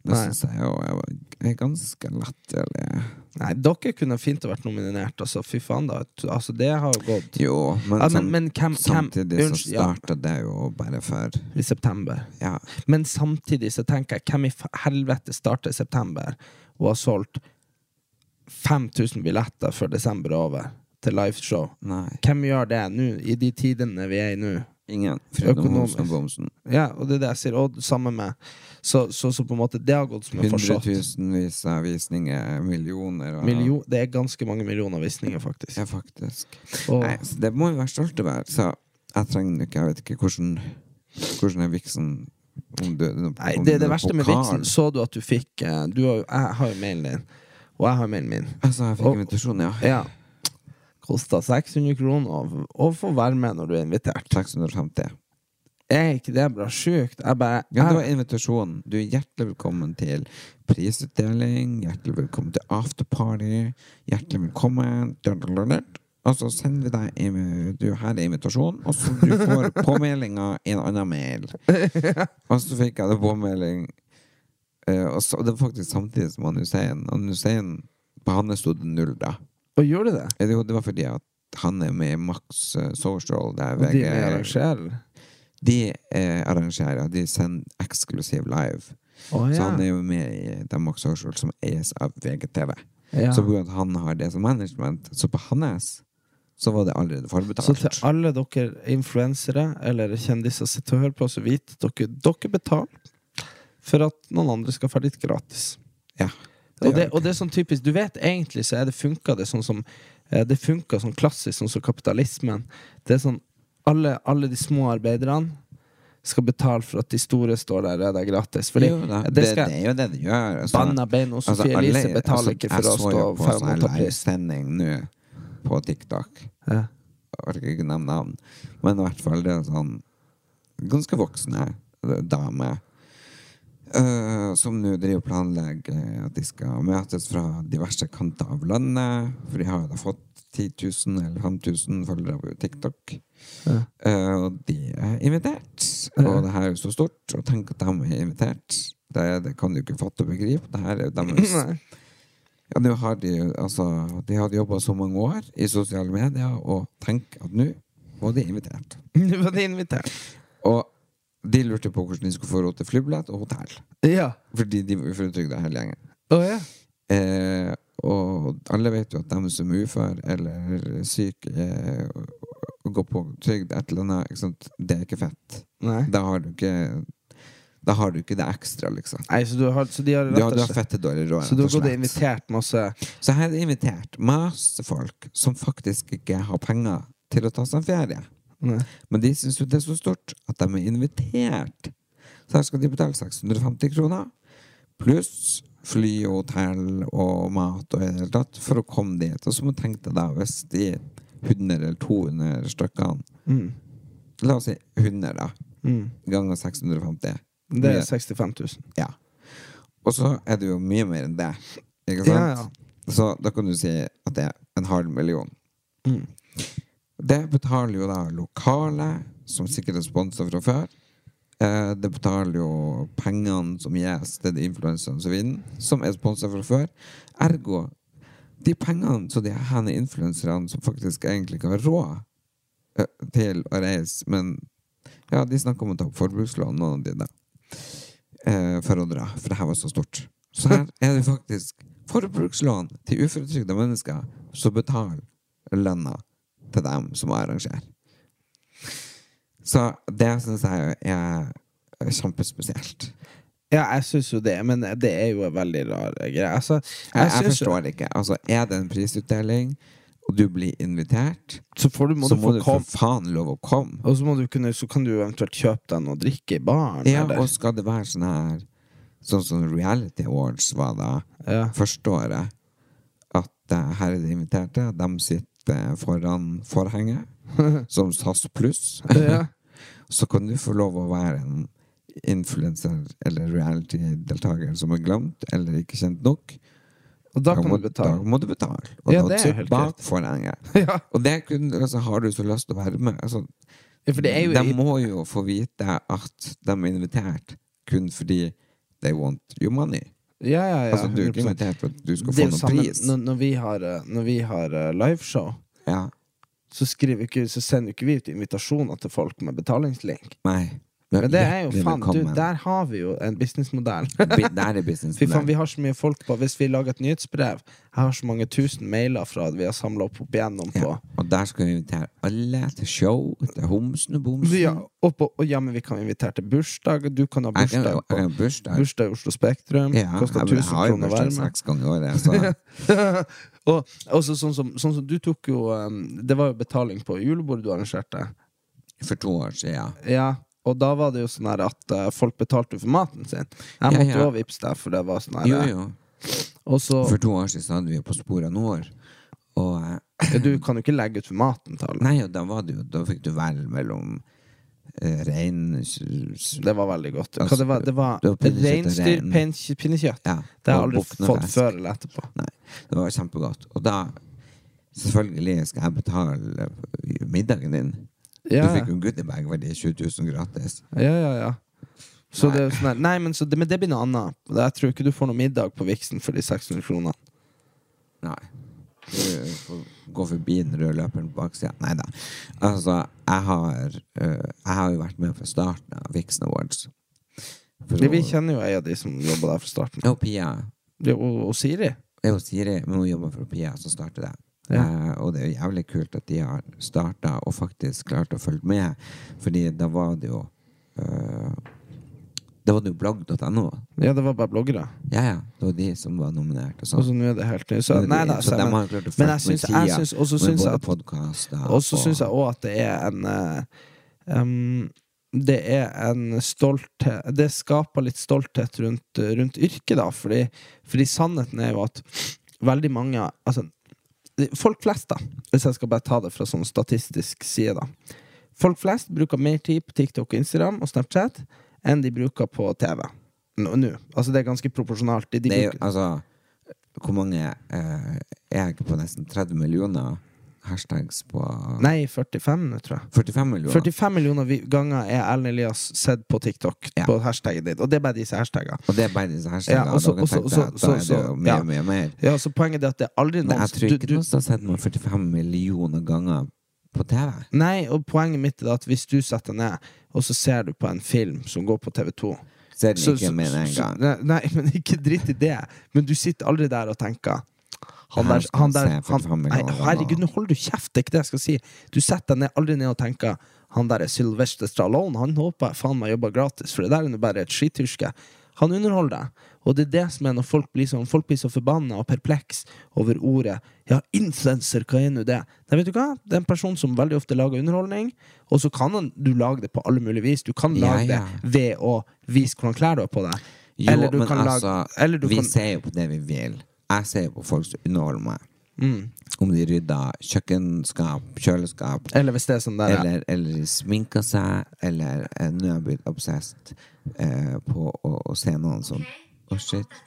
Det syns jeg jo jeg var- er ganske latterlig. Nei, dere kunne fint ha vært nominert. Altså, fy faen, da. Altså, det har jo gått Jo, men, ja, men, men hvem, hvem samtidig så starta ja, det jo bare for I september. Ja, Men samtidig så tenker jeg, hvem i helvete starta i september og har solgt 5000 billetter før desember er over til liveshow? nei. Hvem gjør det nå, i de tidene vi er i nå? Ingen. Homsen. Ja, og det er det jeg sier. Og samme med Så, så, så på en måte, det har gått som en forstått. Hundretusenvis av visninger, millioner Million, det er ganske mange millioner visninger, faktisk. Ja, faktisk. Og, Nei, det må vi være stolte over. Så jeg trenger ikke Jeg vet ikke hvordan Hvordan er viksen om du, om Nei, det, det er verste med viksen Så du at du fikk eh, du har, Jeg har jo mailen din, og jeg har mailen min. Altså, jeg fikk Og- invitasjon, ja. Ja. Kosta 600 kroner å, få være med når du er invitert. 650. Er ikke det bra sjukt? Jeg bare Ja, det var invitasjonen. Du er hjertelig velkommen til prisutdeling. Hjertelig velkommen til afterparty. Hjertelig velkommen Og så sender vi deg du, Her er invitasjonen, og så du får påmeldinga i en annen mail. Og så fikk jeg det påmelding, eh, og, så, og det var faktisk samtidig som han Hussein. Og Hussein på hans sto det null, da. Og gjorde det? Det, Jo, det var fordi at han er med i Max eh, Social. Der Og de er med arrangerer? de er arrangerer, de sender eksklusiv live. Å Så han er jo med i Max Social, som eies av VGTV. ja. Så av at han har det som management, så på hans så var det allerede forbetalt. Så til alle dere influensere eller kjendiser sitter og hører på, så vit dere, dere betaler for at noen andre skal få litt gratis. Ja, og, det, og det er sånn typisk Du vet egentlig så er det funka det sånn som eh, Det funka sånn klassisk, sånn som kapitalismen. Det er sånn alle, alle de små arbeiderne skal betale for at de store står der og er der gratis. Fordi jo, da, det skal det er jo det de gjør. Altså, Banna bein og Sofie altså, Elise betaler altså, ikke for å stå jo på Jeg så sånn på pris. livesending nå på TikTok. Ja. Jeg orker ikke nevne navn, men i hvert fall det er sånn ganske voksne damer eh, som nå driver planlegger at de skal møtes fra diverse kanter av landet. For de har jo da fått 10 000 eller 5000 følgere på TikTok. Ja. Uh, og de er invitert. Og det her er jo så stort. Og tenk at de er invitert. Det, det kan du ikke fatte og begripe. Det her er jo deres ja, nå har de altså De hadde jobba så mange år i sosiale medier, og tenk at nå var de invitert. Nå var de invitert. Og de lurte på hvordan de skulle få råd til flybillett og hotell. Ja. Fordi de var uføretrygda hele gjengen. Oh, ja. Eh, og alle vet jo at de som er ufør eller syke eh, går på trygd et eller annet, det er ikke fett. Nei. Da har du ikke Da har du ikke det ekstra, liksom. Nei, så, du har, så de har rett du har fette dårlig råd. Så du har gått og invitert masse Så jeg har invitert masse folk som faktisk ikke har penger til å ta seg en ferie. Nei. Men de syns jo det er så stort at de er invitert. Så her skal de betale 650 kroner. Pluss fly og hotell og mat og i det hele tatt for å komme dit. Og så må du tenke deg da, hvis de 100 eller 200 stykkene mm. La oss si 100, da. Mm. Ganger 650. Det er 65 000. Ja. Og så er det jo mye mer enn det. Ikke sant? Ja, ja. Så da kan du si at det er en halv million. Mm. Det betaler jo da lokale, som sikkert er sponsa fra før. Eh, det betaler jo pengene som gis til de influenserne som vinner, som er sponsa fra før. Ergo de pengene som de her influenserne som faktisk egentlig ikke har råd eh, til å reise, men ja, de snakker om å ta opp forbrukslån, noen av de da, eh, for å dra, for det her var så stort. Så her er det faktisk forbrukslån til uføretrygda mennesker som betaler lønna til dem som arrangerer. Så det syns jeg er kjempespesielt. Ja, jeg syns jo det, men det er jo en veldig rar greie. Altså, Jeg, jeg jo- forstår ikke. Altså, er det en prisutdeling, og du blir invitert, Så, får du, må så du må du for faen lov å komme. Og så, må du kunne, så kan du eventuelt kjøpe deg noe å drikke i baren. Ja, eller? og skal det være sånn her Sånn som Reality Awards var da Ja. første året, at eh, her er de inviterte, de sitter foran forhenget, som SAS pluss. Ja. Så kan du få lov å være en influenser eller reality-deltaker som er glemt eller ikke kjent nok. Og da kan må, du betale. Da må du betale. Og Ja, det er helt bak forhenget. Ja. Og det kun, altså, har du så lyst til å være med altså, Ja, jo De må jo få vite at de er invitert kun fordi they want your money. Ja, ja, ja. altså, du er ikke 100%. invitert for at du skal få noen samme pris. når, når vi har, eh, når vi har uh, liveshow, Ja. så, ikke, så sender ikke vi ut invitasjoner til folk med betalingslink. Nei. Men det er jo faen, du, der har vi jo en businessmodell. Business. Fy faen, vi har så mye folk på Hvis vi lager et nyhetsbrev Jeg har så mange tusen mailer fra at vi har samla opp opp igjennom på ja. Og der skal vi invitere alle til show, til homsen og bomsen. ja, og, på, og ja, men vi kan invitere til bursdag. Du kan ha Jeg kan bursdag jeg kan bursdag. Bursdag i Oslo Spektrum. Ja, Koster jeg, jeg 1000 har jo kroner bursdag seks ganger i året, så og også sånn som, sånn som du tok jo um, Det var jo betaling på julebordet du arrangerte. for to år siden. Ja, og da var det jo sånn at uh, folk betalte for maten sin. Jeg Ja, måtte ja. jo vippse deg, for det var sånn her Jo, jo. Og så For to år siden hadde vi jo På sporet nord. Og eh, ja, Du kan jo ikke legge ut for maten alle. Nei, og da var det jo Da fikk du velge mellom uh, rein Det var veldig godt. Altså, det var det? var var reinsdyr, rein. pinnekjøtt. Ja, Det har jeg aldri fått før eller etterpå. Nei, det var kjempegodt. Og da, selvfølgelig skal jeg betale middagen din. Ja, Du fikk jo en goodiebag verdi 20 000 gratis. ja, ja. ja. Så Nei. det er sånn her Nei, men, så det, men det blir noe annet. Jeg tror ikke du får noe middag på Viksen for de 600 kronene. Nei. Du får gå forbi den røde løperen på baksida. Nei da. Altså, jeg har, øh, jeg har jo vært med fra starten av Vixen Awards. For Vi, kjenner jo ei av de som jobber der fra starten. Jo, Pia. Ja, Og, og Siri. Jeg og Siri, men hun jobber for Pia, som starter det. Ja. Eh, og det er jo jævlig kult at de har starta og faktisk klart å følge med. Fordi da var det jo eh, Da var det jo blogg.no. Ja, det var bare bloggere. Ja, ja. Det var de som var nominert. Og sånn. så nå er det helt nytt. Så, nei, da, så så, men, men jeg syns, med jeg tida syns, og så med syns at Og så syns jeg òg at det er en uh, um, Det er en stolthet Det skaper litt stolthet rundt, rundt yrket, da, fordi, fordi sannheten er jo at veldig mange Altså, folk flest, da, hvis jeg skal bare ta det fra sånn statistisk side, da. Folk flest bruker mer tid på TikTok, og Instagram og Snapchat enn de bruker på TV. Nå. nå. Altså, det er ganske proporsjonalt. De, de Det er jo, altså Hvor mange eh, er jeg på nesten 30 millioner hashtags på nei, 45 nå, tror jeg. 45 millioner? 45 millioner ganger er Erlend Elias sett på TikTok, Ja. på hashtaggen ditt. Og det er bare disse hashtagene. Og det er bare disse hashtagene. Ja, også, også, så- dere og så- tenkte og så- at da er det jo mye, ja. mye mer. Ja, så Poenget er at det er aldri noen Nei, jeg tror ikke du- noen som har sett meg 45 millioner ganger på TV. Nei, og poenget mitt er at hvis du setter deg ned, og så ser du på en film som går på TV2 Ser den ikke med en gang. Nei, nei, men ikke dritt i det. Men du sitter aldri der og tenker han der, han der han, nei, Herregud, nå holder du kjeft! Det er ikke det jeg skal si. Du setter deg ned, aldri ned og tenker han der er Sylvester Stallone. Han håper jeg faen meg jobber gratis, for det der er jo bare et skiturske. Han underholder deg. Og det er det som er når folk blir sånn Folk blir så forbanna og perpleks over ordet Ja, influenser, hva er nå det? Nei, vet du hva? Det er en person som veldig ofte lager underholdning, og så kan han, du lage det på alle mulige vis. Du kan Ja, lage ja. det ved å vise hvordan klær du har på deg. Jo, Eller du men kan altså, lage Eller du vi kan ser jo på det vi vil. Jeg ser på folk som underholder meg. mm. Om de rydder kjøkkenskap, kjøleskap, Eller hvis det er sånn der ja. eller, eller sminker seg, eller eh, nå har jeg blitt obsessed eh, på å, å se noen som Å, shit.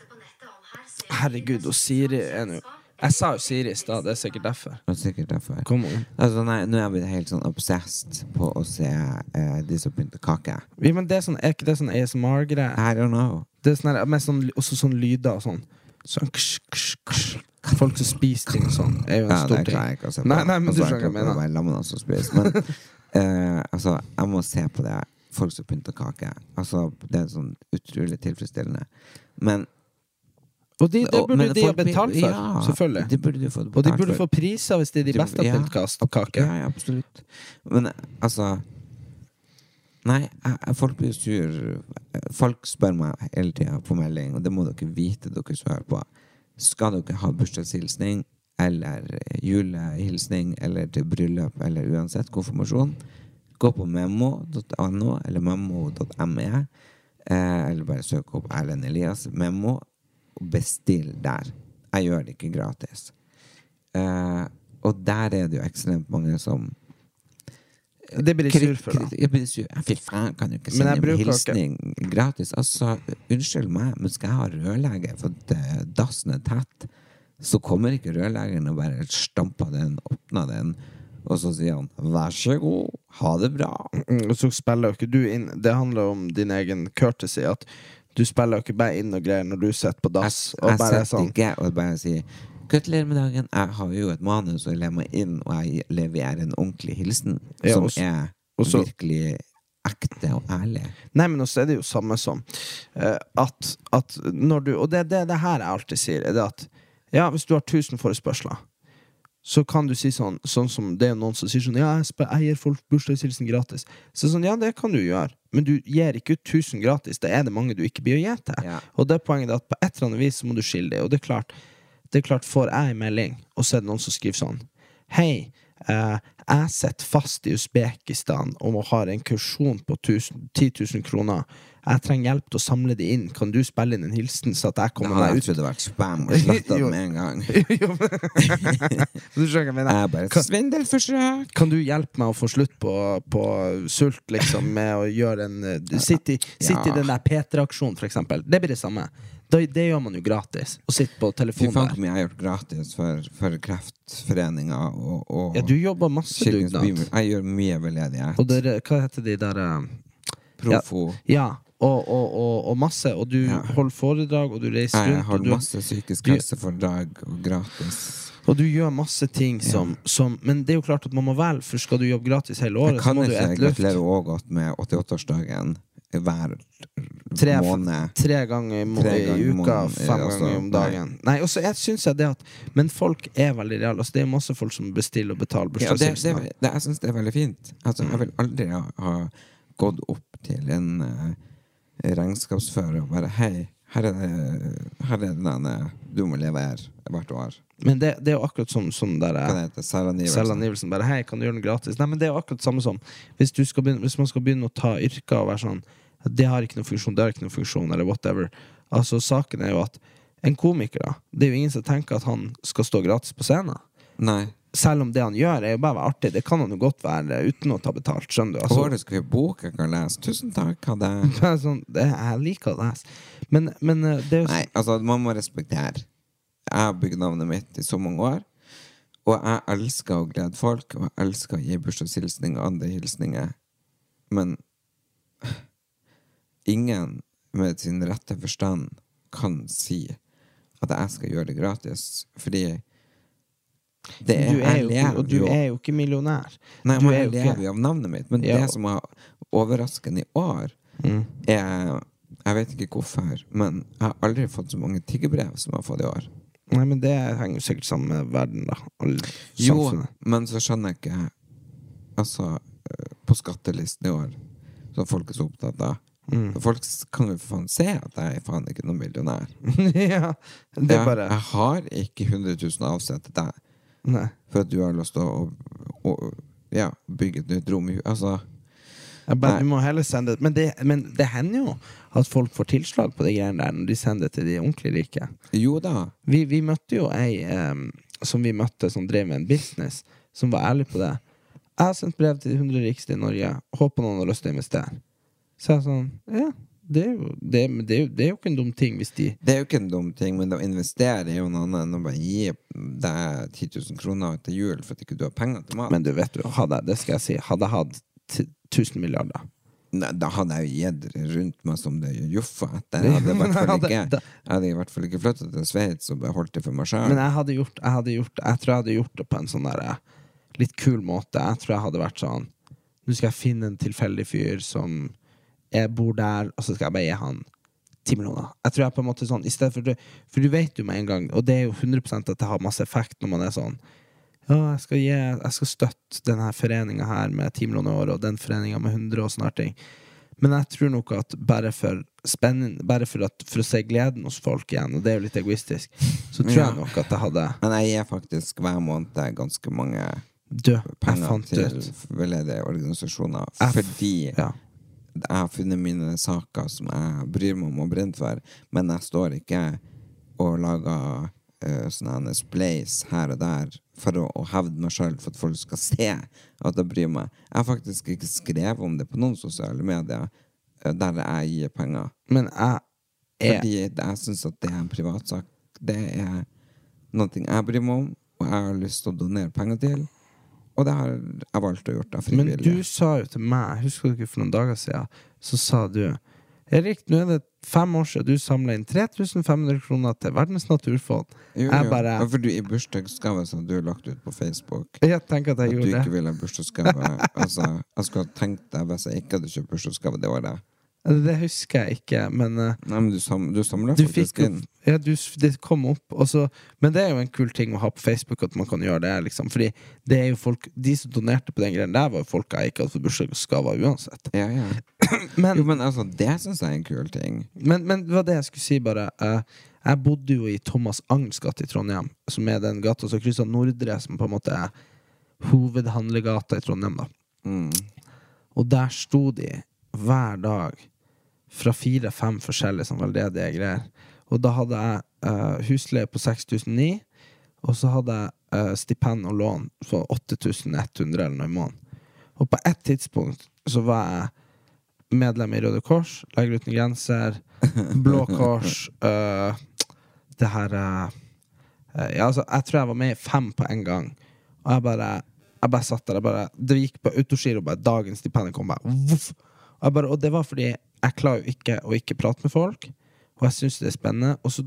Herregud, og Siri er nå Jeg sa jo Siri i stad, det er sikkert derfor. Det er sikkert derfor. Kom on. Altså, nei, nå er jeg blitt helt sånn obsessed på å se eh, de som pynter kake. Ja, men det er, sånn, er ikke det sånn ASMR-greie? I don't know. Det er sånn med sånn, også sånn lyder og sånn. Sånn ksh, ksh, ksh. Folk som spiser ting sånn, er jo en Ja, stor det ting. jeg ikke å se på. Nei, nei, men Altså, du skjønner hva jeg mener. være som spiser. Men eh, altså, jeg må se på det. Folk som pynter kake. Altså, det er sånn utrolig tilfredsstillende. Men Og de, det burde og, de ha betalt for, ja, selvfølgelig. De burde de få Og de burde få priser hvis det er de beste ja, på pyntkastkake. Ja, ja, absolutt. Men altså Nei, jeg, folk blir sur. Folk spør meg hele tida på melding, og det må dere vite, dere som hører på. Skal dere ha bursdagshilsning eller julehilsning eller til bryllup eller uansett konfirmasjon, gå på memo.no eller memo.me, eh, eller bare søk opp Erlend Elias Memo, og bestill der. Jeg gjør det ikke gratis. Eh, og der er det jo ekstremt mange som Det blir de sur for, da. Jeg blir sur. Fy faen, kan du ikke jeg sende en hilsning hilsning gratis? Altså, unnskyld meg, men skal jeg ha rørlegger for at eh, dassen er tett, så kommer ikke rørleggeren og bare stamper den, åpner den, og så sier han 'vær så god, ha det bra'. Mm, Og så spiller jo ikke du inn Det handler om din egen courtesy. At du spiller jo ikke bare inn og greier når du sitter på Jeg, dass. Jeg er sitter sånn ikke og bare sier Gratulerer med dagen. Jeg har jo et manus, og jeg ler meg inn, og jeg leverer en ordentlig hilsen Ja, som også, er også, virkelig ekte og ærlig. Nei, men også er det jo samme som uh, at, at når du Og det er det, det her jeg alltid sier, er det at ja, hvis du har 1000 forespørsler, så kan du si sånn Sånn som det er noen som sier sånn Ja, jeg, gir folk bursdagshilsen gratis. Så sånn, ja, det kan du gjøre, men du gir ikke ut 1000 gratis. Da er det mange du ikke blir å gi til. Ja. Og det er poenget er at på et eller annet vis så må du skille det. Og det er klart, det er klart får jeg en melding, og så er det noen som skriver sånn Hei, eh, jeg sitter fast i Usbekistan og har en kursjon på 1000 10 000 kroner. Jeg trenger hjelp til å samle det inn. Kan du spille inn en hilsen, så at jeg Det kommer hadde meg jeg ut? trodd vært spam og sletta den med en gang. Du skjønner hva jeg mener? Er Svindelforsøk! Kan du hjelpe meg å få slutt på, på sult, liksom, med å gjøre en uh, Sitte i, sitt i den der P3-aksjonen, for eksempel. Det blir det samme. Da, det gjør man jo gratis. Å sitte på Fy telefonen faen der. hvor mye jeg har gjort gratis for, for Kreftforeninga og, og Ja, du jobber masse dugnad. Jeg gjør mye veldedighet. Og der, hva heter de der uh, Profo. Ja. Og, og, og, og masse. Og du Ja. holder foredrag, og du reiser Jeg rundt. Og du, masse psykisk helseforedrag og gratis. og du gjør masse ting som, som Men det er jo klart at man må velge, for skal du jobbe gratis hele året, så må du et løft. Jeg kan ikke gratulere òg godt med 88-årsdagen hver Tre, måned. tre ganger i, må- Tre ganger i uka, måned, fem altså, ganger om dagen. Nei, og så jeg synes jeg det at Men folk er veldig reale. Altså, det er masse folk som bestiller og betaler Ja, bursdagshilsener. det, jeg syns det er veldig fint. Altså, jeg vil aldri ha, ha gått opp til en uh, regnskapsfører og bare Hei, her er det, her er det denne du må levere hvert år. Men det, det er jo akkurat som sånn der Hva Selvangivelsen. Bare 'hei, kan du gjøre den gratis?' Nei, men det er jo akkurat samme som hvis, begynne, hvis man skal begynne å ta yrker og være sånn 'Det har ikke noen funksjon, det har ikke noen funksjon', eller whatever. Altså, saken er jo at en komiker, da Det er jo ingen som tenker at han skal stå gratis på scenen. Nei. Selv om det han gjør, er jo bare artig. Det kan han jo godt være uten å ta betalt. Skjønner du? Altså, Hvor skal vi bok jeg kan lese. Tusen takk, ha det. sånn, det, jeg liker å lese. Men, men eh, det er jo Nei, altså, man må respektere. Jeg har bygd navnet mitt i så mange år. Og jeg elsker å glede folk, og jeg elsker å gi bursdagshilsninger og andre hilsninger. Men ingen med sin rette forstand kan si at jeg skal gjøre det gratis, fordi det er, du er jo, lever og du jo er jo ikke millionær. Nei, men jeg lever jo av navnet mitt. Men Ja. det som er overraskende i år, Mm. er Jeg vet ikke hvorfor, men jeg har aldri fått så mange tiggerbrev som jeg har fått i år. Nei, men det henger jo sikkert sammen med verden, da. Jo, men så skjønner jeg ikke Altså, eh, på skattelisten i år, som folk er så opptatt av Mm. Folk kan jo for faen se at jeg faen ikke noen millionær. ja, det er bare Jeg har ikke 100 000 avsett til deg Nei. for at du har lyst til å, å, å ja, bygge et nytt rom Altså, bare, vi må heller sende det. Men, det. men det hender jo at folk får tilslag på de greiene der når de sender det til de ordentlig rike. jo da. Vi, vi møtte jo ei um, som vi møtte som drev med en business, som var ærlig på det. Jeg har sendt brev til de 100 rikeste i Norge. Håper noen har lyst til å investere. Så jeg sånn Ja, det er jo, det, det er jo, det er jo ikke en dum ting hvis de Det er jo ikke en dum ting, men å investere er jo noe annet enn å bare gi deg 10 000 kroner til jul for at ikke du har penger til mat. Men du vet hadde jeg, det skal jeg si, hadde jeg hatt 1000 milliarder Nei, da hadde jeg jo gitt rundt meg som det joffa etter. Jeg hadde i hvert fall ikke, i hvert fall ikke flyttet til Sveits og beholdt det for meg sjøl. Men jeg hadde gjort, jeg hadde gjort Jeg tror jeg hadde gjort det på en sånn der eh, litt kul måte. Jeg tror jeg hadde vært sånn Nå skal jeg finne en tilfeldig fyr som Jeg bor der, og så skal jeg bare gi han ti millioner. Jeg tror jeg på en måte sånn for, du- for du vet jo med en gang, og det er jo 100 at det har masse effekt når man er sånn ja, jeg skal, gi, jeg skal støtte denne foreninga her med ti millioner i året, og den foreninga med 100 og sånne ting. Men jeg tror nok at bare for spenning, bare for, at, for å se gleden hos folk igjen, og det er jo litt egoistisk, så tror Ja. jeg nok at jeg hadde Men jeg gir faktisk hver måned ganske mange død. Penger til veldedige organisasjoner f- fordi Ja. Jeg har funnet mine saker som jeg bryr meg om og brenner for, men jeg står ikke og lager uh, sånne splays her og der for å, å hevde meg sjøl for at folk skal se at jeg bryr meg. Jeg har faktisk ikke skrevet om det på noen sosiale medier uh, der jeg gir penger. Men jeg er Fordi jeg syns at det er en privatsak. Det er noe jeg bryr meg om, og jeg har lyst til å donere penger til. Og det har jeg valgt å gjøre av Men du sa jo til meg, husker du ikke for noen dager siden, så sa du Erik, nå er det fem år siden du samla inn 3500 kroner til Verdens naturfond. Jo, Jeg jo. bare For du i bursdagsgave som du har lagt ut på Facebook Jeg tenker at at jeg du gjorde ikke det. ville ha bursdagsgave. altså, jeg skulle ha tenkt deg hvis jeg ikke hadde kjøpt bursdagsgave det året. Det husker jeg ikke, men eh, Nei, men du, sam, du samla faktisk inn. ja, du, Det kom opp. Og så, men det er jo en kul ting å ha på Facebook, at man kan gjøre det. Liksom. Fordi det er jo folk De som donerte på den greien der, var jo folk jeg ikke hadde fått bursdagsgaver uansett. Ja, ja. Men, Jo, men altså, det syns jeg er en kul ting. Men, men det var det jeg skulle si, bare. Uh, jeg bodde jo i Thomas Agns gate i Trondheim, som er den gata som krysser Nordre, som på en måte er hovedhandlegata i Trondheim, da. Og der sto de hver dag fra fire-fem forskjellige sånn veldedige greier. Og da hadde jeg uh, husleie på 6009, og så hadde jeg uh, stipend og lån for 8100 eller noe i måneden. Og på ett tidspunkt så var jeg medlem i Røde Kors, Leger uten grenser, Blå Kors, uh, det her uh, Ja, altså, jeg tror jeg var med i fem på en gang. Og jeg bare Jeg bare satt der. Jeg bare, det gikk på autogiro, dagens stipend kom bare. Og, bare, og det var fordi jeg klarer jo ikke å ikke prate med folk, og jeg syns det er spennende. Og så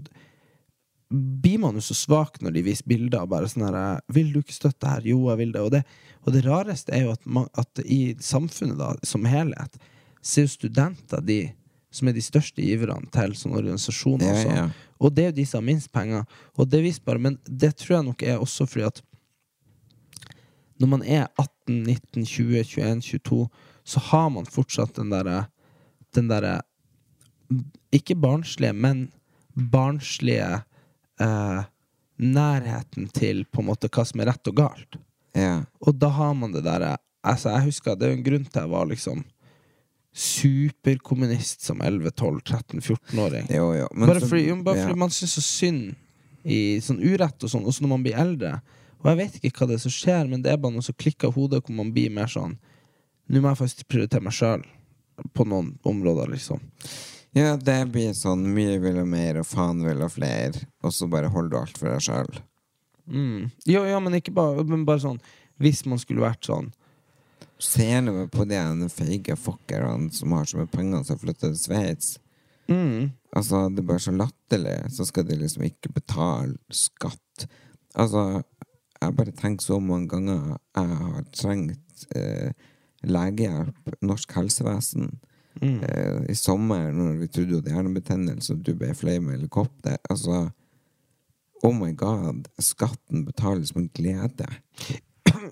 blir man jo så svak når de viser bilder. Bare sånn her 'Vil du ikke støtte her?' Jo, jeg vil det. Og det, og det rareste er jo at, man, at i samfunnet da, som helhet, så er jo studenter de som er de største giverne til sånne organisasjoner. Ja, ja. Og det er jo de som har minst penger. Og det viser bare, Men det tror jeg nok er også fordi at når man er 18, 19, 20, 21, 22, så har man fortsatt den derre Den derre Ikke barnslige, men barnslige eh, nærheten til på en måte hva som er rett og galt. Ja. Og da har man det derre Altså, jeg husker det er en grunn til jeg var liksom superkommunist som 11-12-13-14-åring. Jo, jo. Men Bare fordi, jo, bare ja. fordi man syns så synd i sånn urett og sånn, også når man blir eldre. Og jeg vet ikke hva det er som skjer, men det er bare noe som klikker i hodet, hvor man blir mer sånn Nå må jeg faktisk prioritere meg sjøl på noen områder, liksom. Ja, det blir sånn mye vil og mer, og faen vil og flere, og så bare holder du alt for deg sjøl. Mm. Ja, ja, men ikke bare Men bare sånn Hvis man skulle vært sånn Ser du på de feige fuckerne som har så mye penger som flytter til Sveits? mm, Altså, det er bare så latterlig. Så skal de liksom ikke betale skatt. Altså, jeg bare tenker så mange ganger jeg har trengt eh, legehjelp, norsk helsevesen. Eh, I sommer, når vi trodde du hadde hjernebetennelse og du ble fløy med helikopter. Altså, oh my god, skatten betales med glede.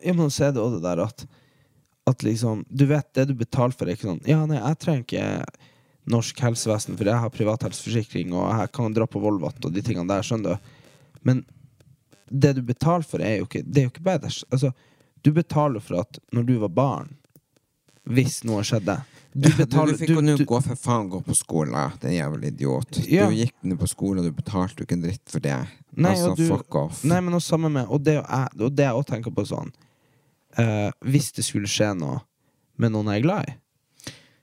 Ja, men så er det òg det der at At liksom Du vet det du betaler for, er ikke sånn Ja, nei, jeg trenger ikke norsk helsevesen, for jeg har privat helseforsikring, og jeg kan dra på Volvat og de tingene der, skjønner du. Men det du betaler for, er jo ikke Det er jo ikke bedre. Altså, du betaler for at når du var barn, hvis noe skjedde Du Du, betaler du fikk jo nå du- gå for faen gå på skole, den jævla idiot. Ja. Du gikk nå på skolen, og du betalte jo ikke en dritt for det. Nei, altså, du- fuck off. Nei, men også sammen med Og det, jeg òg tenker på sånn uh, Hvis det skulle skje noe med noen jeg er glad i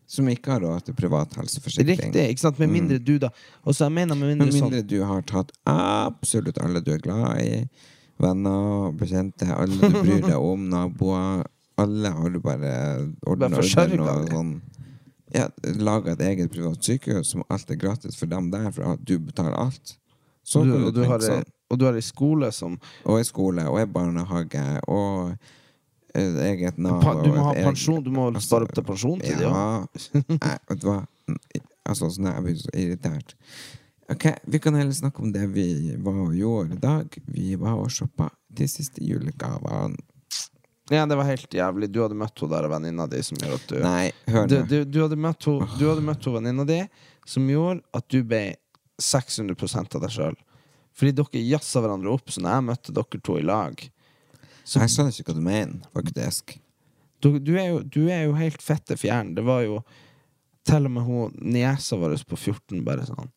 Som ikke har råd til privat helseforsikring. Riktig, ikke sant? Med mindre du da Og så jeg mener med mindre, Med mindre sånn du har tatt absolutt alle du er glad i. Venner, bekjente, alle du bryr deg om, naboer. Alle har du bare ordna og sånn. Ja, Laga et eget privat sykehus som alt er gratis for dem der, for du betaler alt. Så du, du du har, ei- sånn. og du har ei skole som Og i skole, og i barnehage, og et eget Nav. Du må ha pensjon Du må spare opp til pensjon til ja. Nei, vet du hva? Altså, sånn jeg blir så irritert. Ok, Vi kan heller snakke om det vi var og gjorde i dag. Vi var og shoppa de siste julegavene. Ja, det var helt jævlig. Du hadde møtt henne der venninna di som gjorde at du Nei, hør nå. du, du Du hadde møtt henne venninna di som gjorde at du ble 600% av deg sjøl. Fordi dere jazza hverandre opp, så når jeg møtte dere to i lag så Jeg skjønner ikke hva du mener, faktisk. du, du, er jo, du er jo helt fette fjern. Det var jo til og med hun niesa vår på 14 bare sånn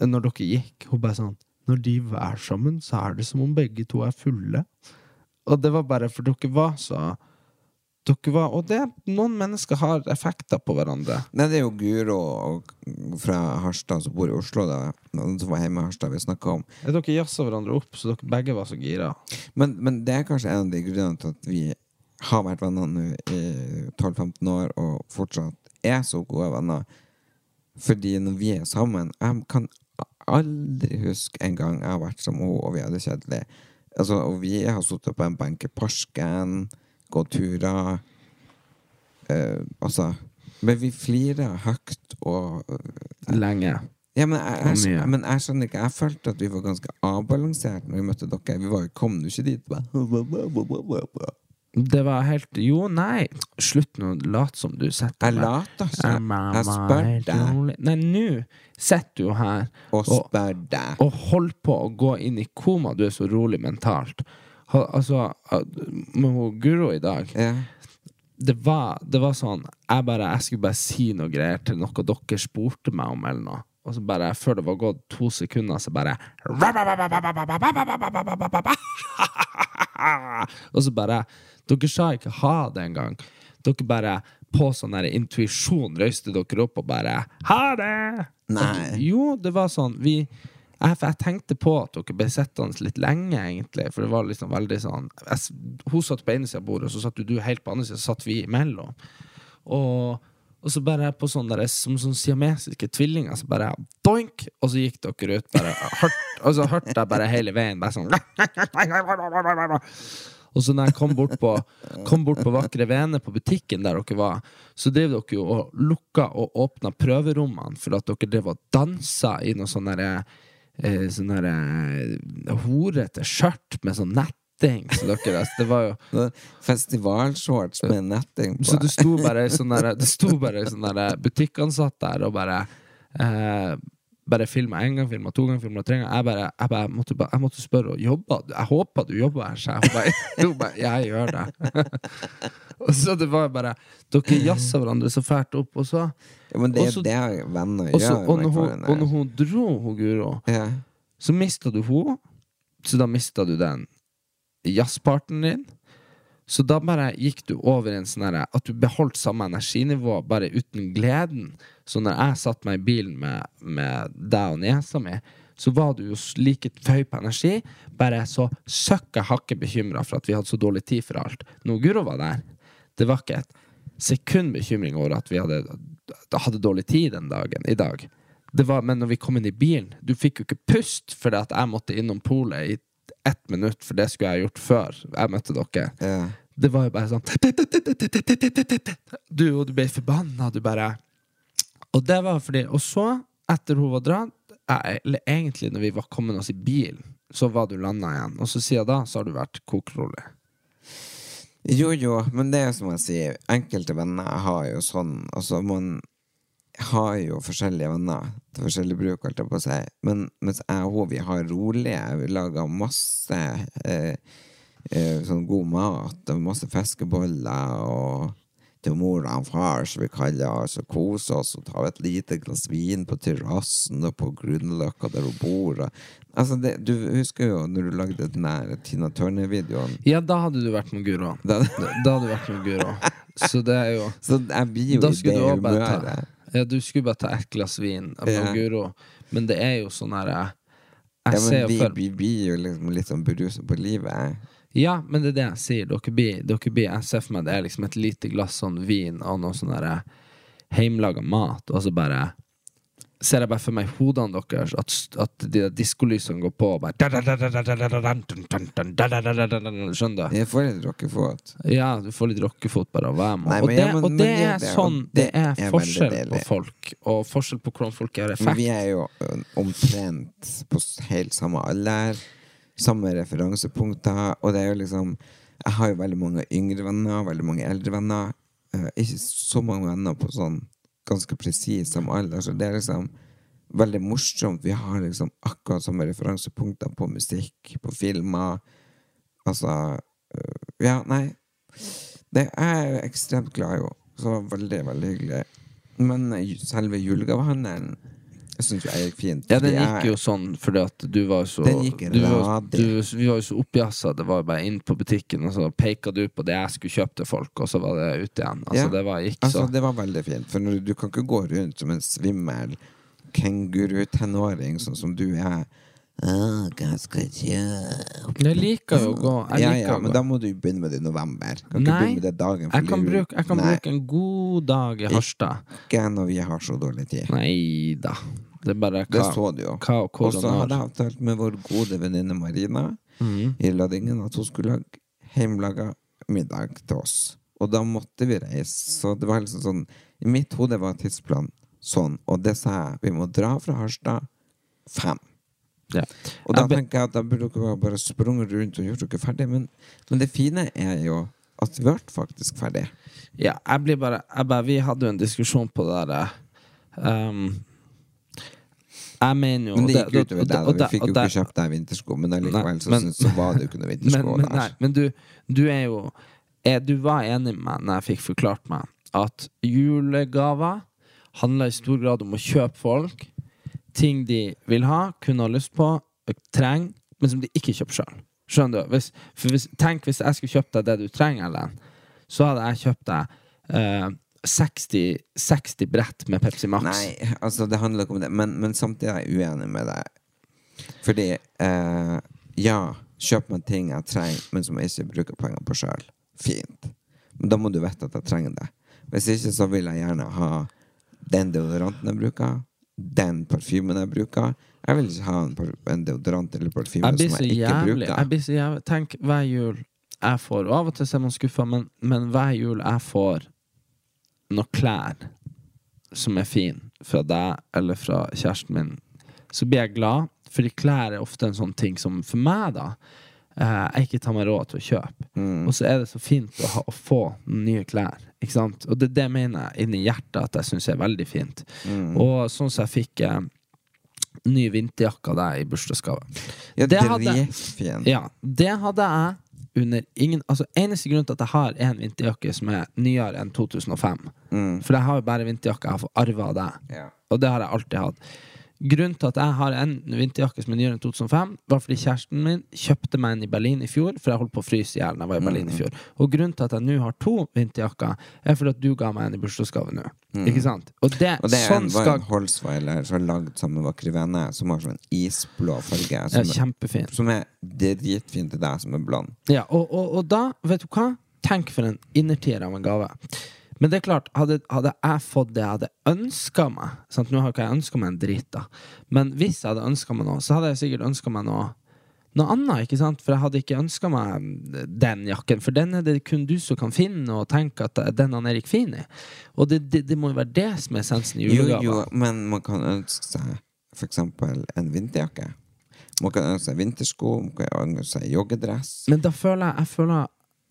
Når dere gikk, hun bare sånn Når de er sammen, så er det som om begge to er fulle. Og det var bare for dere var så Dere var Og det, noen mennesker har effekter på hverandre. Nei, det er jo Guro fra Harstad som bor i Oslo, da. Som var hjemme i Harstad vi snakka om. Dere jazza hverandre opp, så dere begge var så gira. Men, men det er kanskje en av de grunnene til at vi har vært venner nå i 12-15 år og fortsatt er så gode venner. Fordi når vi er sammen Jeg kan aldri huske en gang jeg har vært som henne og vi hadde det kjedelig. Altså, og vi har sittet på en benk i parken, gått turer. Eh, altså Men vi flirer høyt og Lenge. ja, men jeg, jeg, men jeg skjønner ikke Jeg følte at vi var ganske avbalansert når vi møtte dere. Vi var, kom jo ikke dit bare Det var helt Jo, nei, slutt nå Lat som du setter Jeg later som. Jeg spør deg Nei, nå sitter du her og spør deg. og holder på å gå inn i koma. Du er så rolig mentalt. Altså, med hun Guro i dag Ja. det var, det var sånn jeg, bare, jeg skulle bare si noe greier til noe dere spurte meg om, eller noe. Og så bare, før det var gått to sekunder, så bare Og så bare Dere sa ikke ha det engang. Dere bare på sånn der intuisjon røyste dere opp og bare Ha det! Nei. Jo, det var sånn Vi jeg, jeg tenkte på at dere ble sittende litt lenge, egentlig. For det var liksom veldig sånn jeg, Hun satt på ene sida av bordet, og så satt jo du helt på andre sida, så satt vi imellom. Og, og så bare på sånn der, som sånn siamesiske tvillinger, så bare doink! Og så gikk dere ut, bare hørt, Og så hørte jeg bare hele veien bare sånn Og så når jeg kom bort på, kom bort på Vakre Vene på butikken der dere var, så drev dere jo og lukka og åpna prøverommene for at dere drev og dansa i noe sånn derre eh, Sånn derre horete skjørt med sånn netting. som dere, altså, det var jo Sånn Festivalshorts med netting på. så det sto bare ei sånn sto bare ei sånn der butikkansatt der og bare eh, Bare filma én gang, filma to ganger, filma tre ganger. Jeg bare, jeg bare måtte, jeg måtte spørre henne jobba. Jeg håper du jobber her, sa jeg. Hun bare, Jeg gjør det. og så det var bare Dere jazza hverandre så fælt opp, og så ja, men det er det venner Og, så, gjør. og, og når hun dro, hun Guro, ja. så mista du henne. Så da mista du den jazzpartneren din. Så da bare gikk du over en sånn herre At du beholdt samme energinivå, bare uten gleden. Så når jeg satt meg i bilen med, med deg og niesa mi, så var du jo like høy på energi, bare så søkka hakket bekymra for at vi hadde så dårlig tid for alt. Når Guro var der, det var ikke et sekund bekymring over at vi hadde, hadde dårlig tid den dagen i dag. Var, men når vi kom inn i bilen Du fikk jo ikke pust fordi at jeg måtte innom polet i ett minutt, for det skulle jeg gjort før jeg møtte dere. Ja. Det var jo bare sånn Du, og du ble forbanna, du bare Og det var fordi Og så, etter hun var dratt, eller egentlig når vi var kommet oss i bilen, så var du landa igjen. Og så siden da så har du vært kokrolig. Jo, jo, men det er som jeg sier, enkelte venner har jo sånn Altså, man har jo forskjellige venner til forskjellig bruk, holdt jeg på å si. Men mens jeg og vi har rolige, vi lager masse eh, eh, sånn god mat, og masse fiskeboller, og til mor og far, som vi kaller oss, og koser oss, og tar et lite glass vin på terrassen og på Grünerløkka der hun bor. Altså, det, du husker jo når du lagde den der Tina Turner-videoen. Ja, da hadde du vært med Guro. Da- Da, da hadde du vært med Guro. Så det er jo Så jeg blir jo i det humøret. Ja, du skulle bare ta ett glass vin av Ja. Guro. Men det er jo sånn her Jeg, jeg ser jo for vi blir jo liksom litt sånn beruset på livet. Ja, men det er det jeg sier. Dere blir, dere blir Jeg ser for meg det er liksom et lite glass sånn vin og noe sånn derre heimlaga mat, og så bare Ser jeg bare for meg hodene deres, at, at de der diskolysene går på bare Skjønner du? Jeg får litt rockefot. Ja, du får litt rockefot bare av å være med. Og, det, og det er sånn Det er er forskjell på folk, og forskjell på hvordan folk gjør effekt. vi er jo omtrent på helt samme alder. Samme referansepunkter. Og det er jo liksom Jeg har jo veldig mange yngre venner, veldig mange eldre venner. Eh, ikke så mange venner på sånn ganske presis om alder. Så det er liksom veldig morsomt. Vi har liksom akkurat samme referansepunkter på musikk, på filmer. Altså øh, Ja, nei. Det er jeg ekstremt glad i. Så veldig, veldig hyggelig. Men selve julegavehandelen jeg syns jo jeg gikk fint. Ja, den gikk jo sånn fordi at du var så Den gikk du var, du, Vi var jo så oppjassa. Det var bare inn på butikken, og så peka du på det jeg skulle kjøpe til folk, og så var det ute igjen. Altså, Ja. det var, gikk Altså, så. det var veldig fint. For når, du kan ikke gå rundt som en svimmel kenguru-tenåring, sånn som du er. Oh, hva skal jeg kjøpe? Jeg liker jo å gå. Jeg ja, liker ja, å men gå. da må du begynne med det i november. Kan Nei, begynne med det dagen Jeg kan, bruke, jeg kan Nei, bruke en god dag i Harstad. Ikke når vi har så dårlig tid. Nei da. Det er bare Det så du jo. hva og Og så hadde jeg avtalt med vår gode venninne Marina mm. i Ladingen at hun skulle lage hjemmelaga middag til oss. Og da måtte vi reise. Så det var liksom sånn I mitt hode var tidsplanen sånn, og det sa jeg. Vi må dra fra Harstad fem. ja. Og da tenker jeg at da burde dere bare sprunget rundt og gjort dere ferdig. Men, men det fine er jo at vi ble faktisk ferdig. Ja, jeg blir bare, jeg bare Vi hadde jo en diskusjon på det der um, Jeg mener jo Men det gikk gikk utover deg. da. Vi fikk jo ikke kjøpt deg vintersko, men allikevel så, men- så var det jo ikke noe vintersko men, men, nei, der. men du, du er jo er, Du var enig med meg når jeg fikk forklart meg at julegaver handler i stor grad om å kjøpe folk ting de vil ha, kunne ha lyst på, trenger, men som de ikke kjøper sjøl. Skjønner du? Hvis, hvis, tenk hvis jeg skulle kjøpt deg det du trenger, Ellen, så hadde jeg kjøpt deg eh, 60, 60 brett med Pepsi Max. Nei, altså det handler ikke om det. Men, men samtidig er jeg uenig med deg. Fordi eh, Ja, kjøp meg ting jeg trenger Men som jeg ikke bruker penger på selv. Fint. Men da må du vite at jeg trenger det. Hvis ikke så vil jeg gjerne ha Den deodoranten jeg bruker Den parfymen jeg bruker. Jeg vil ikke ha en, par- en deodorant eller parfyme som jeg ikke jævlig. bruker. Jeg blir så jævlig. Tenk hver jul jeg får Og av og til er man skuffa, men, men hver jul jeg får noe klær som er fin fra deg eller fra kjæresten min, så blir jeg glad. Fordi klær er ofte en sånn ting som for meg, da, eh, jeg ikke tar meg råd til å kjøpe. Og så er det så fint å, ha, å få nye klær. Ikke sant? Og det, det mener jeg inni hjertet at jeg syns er veldig fint. Og sånn som jeg fikk eh, ny vinterjakke av deg i bursdagsgave. Ja, Det hadde- Ja, det hadde jeg under ingen Altså Eneste grunn til at jeg har en vinterjakke som er nyere enn 2005. For jeg har jo bare vinterjakke jeg har fått arva av deg. Ja. Og det har jeg alltid hatt. Grunnen til at jeg har en vinterjakke som er nyere enn 2005, var fordi kjæresten min kjøpte meg en i Berlin i fjor, for jeg holdt på å fryse i hjel da jeg var i Berlin i fjor. Og grunnen til at jeg nå har to vinterjakker, er fordi at du ga meg en i bursdagsgave nå. Ikke sant? Og det, Og det er en, sånn var en Holzweiler som er lagd sammen med vakre venner, som har sånn isblå farge. Som, er, Kjempefin. som er dritfin til deg som er blond. Ja, og, og, og da, vet du hva? Tenk for en innertier av en gave. Men det er klart, hadde, hadde jeg fått det jeg hadde ønska meg sant? Nå har ikke jeg ønska meg en drit, da. Men hvis jeg hadde ønska meg noe, så hadde jeg sikkert ønska meg noe noe annet, ikke sant? For jeg hadde ikke ønska meg den jakken, for den er det kun du som kan finne og tenke at den han Erik fin i. Og det, det, det må jo være det som er essensen i Jo, jo, men man kan ønske seg eksempel en vinterjakke. Man kan ønske seg vintersko, man kan ønske seg joggedress. Men da føler jeg Jeg føler,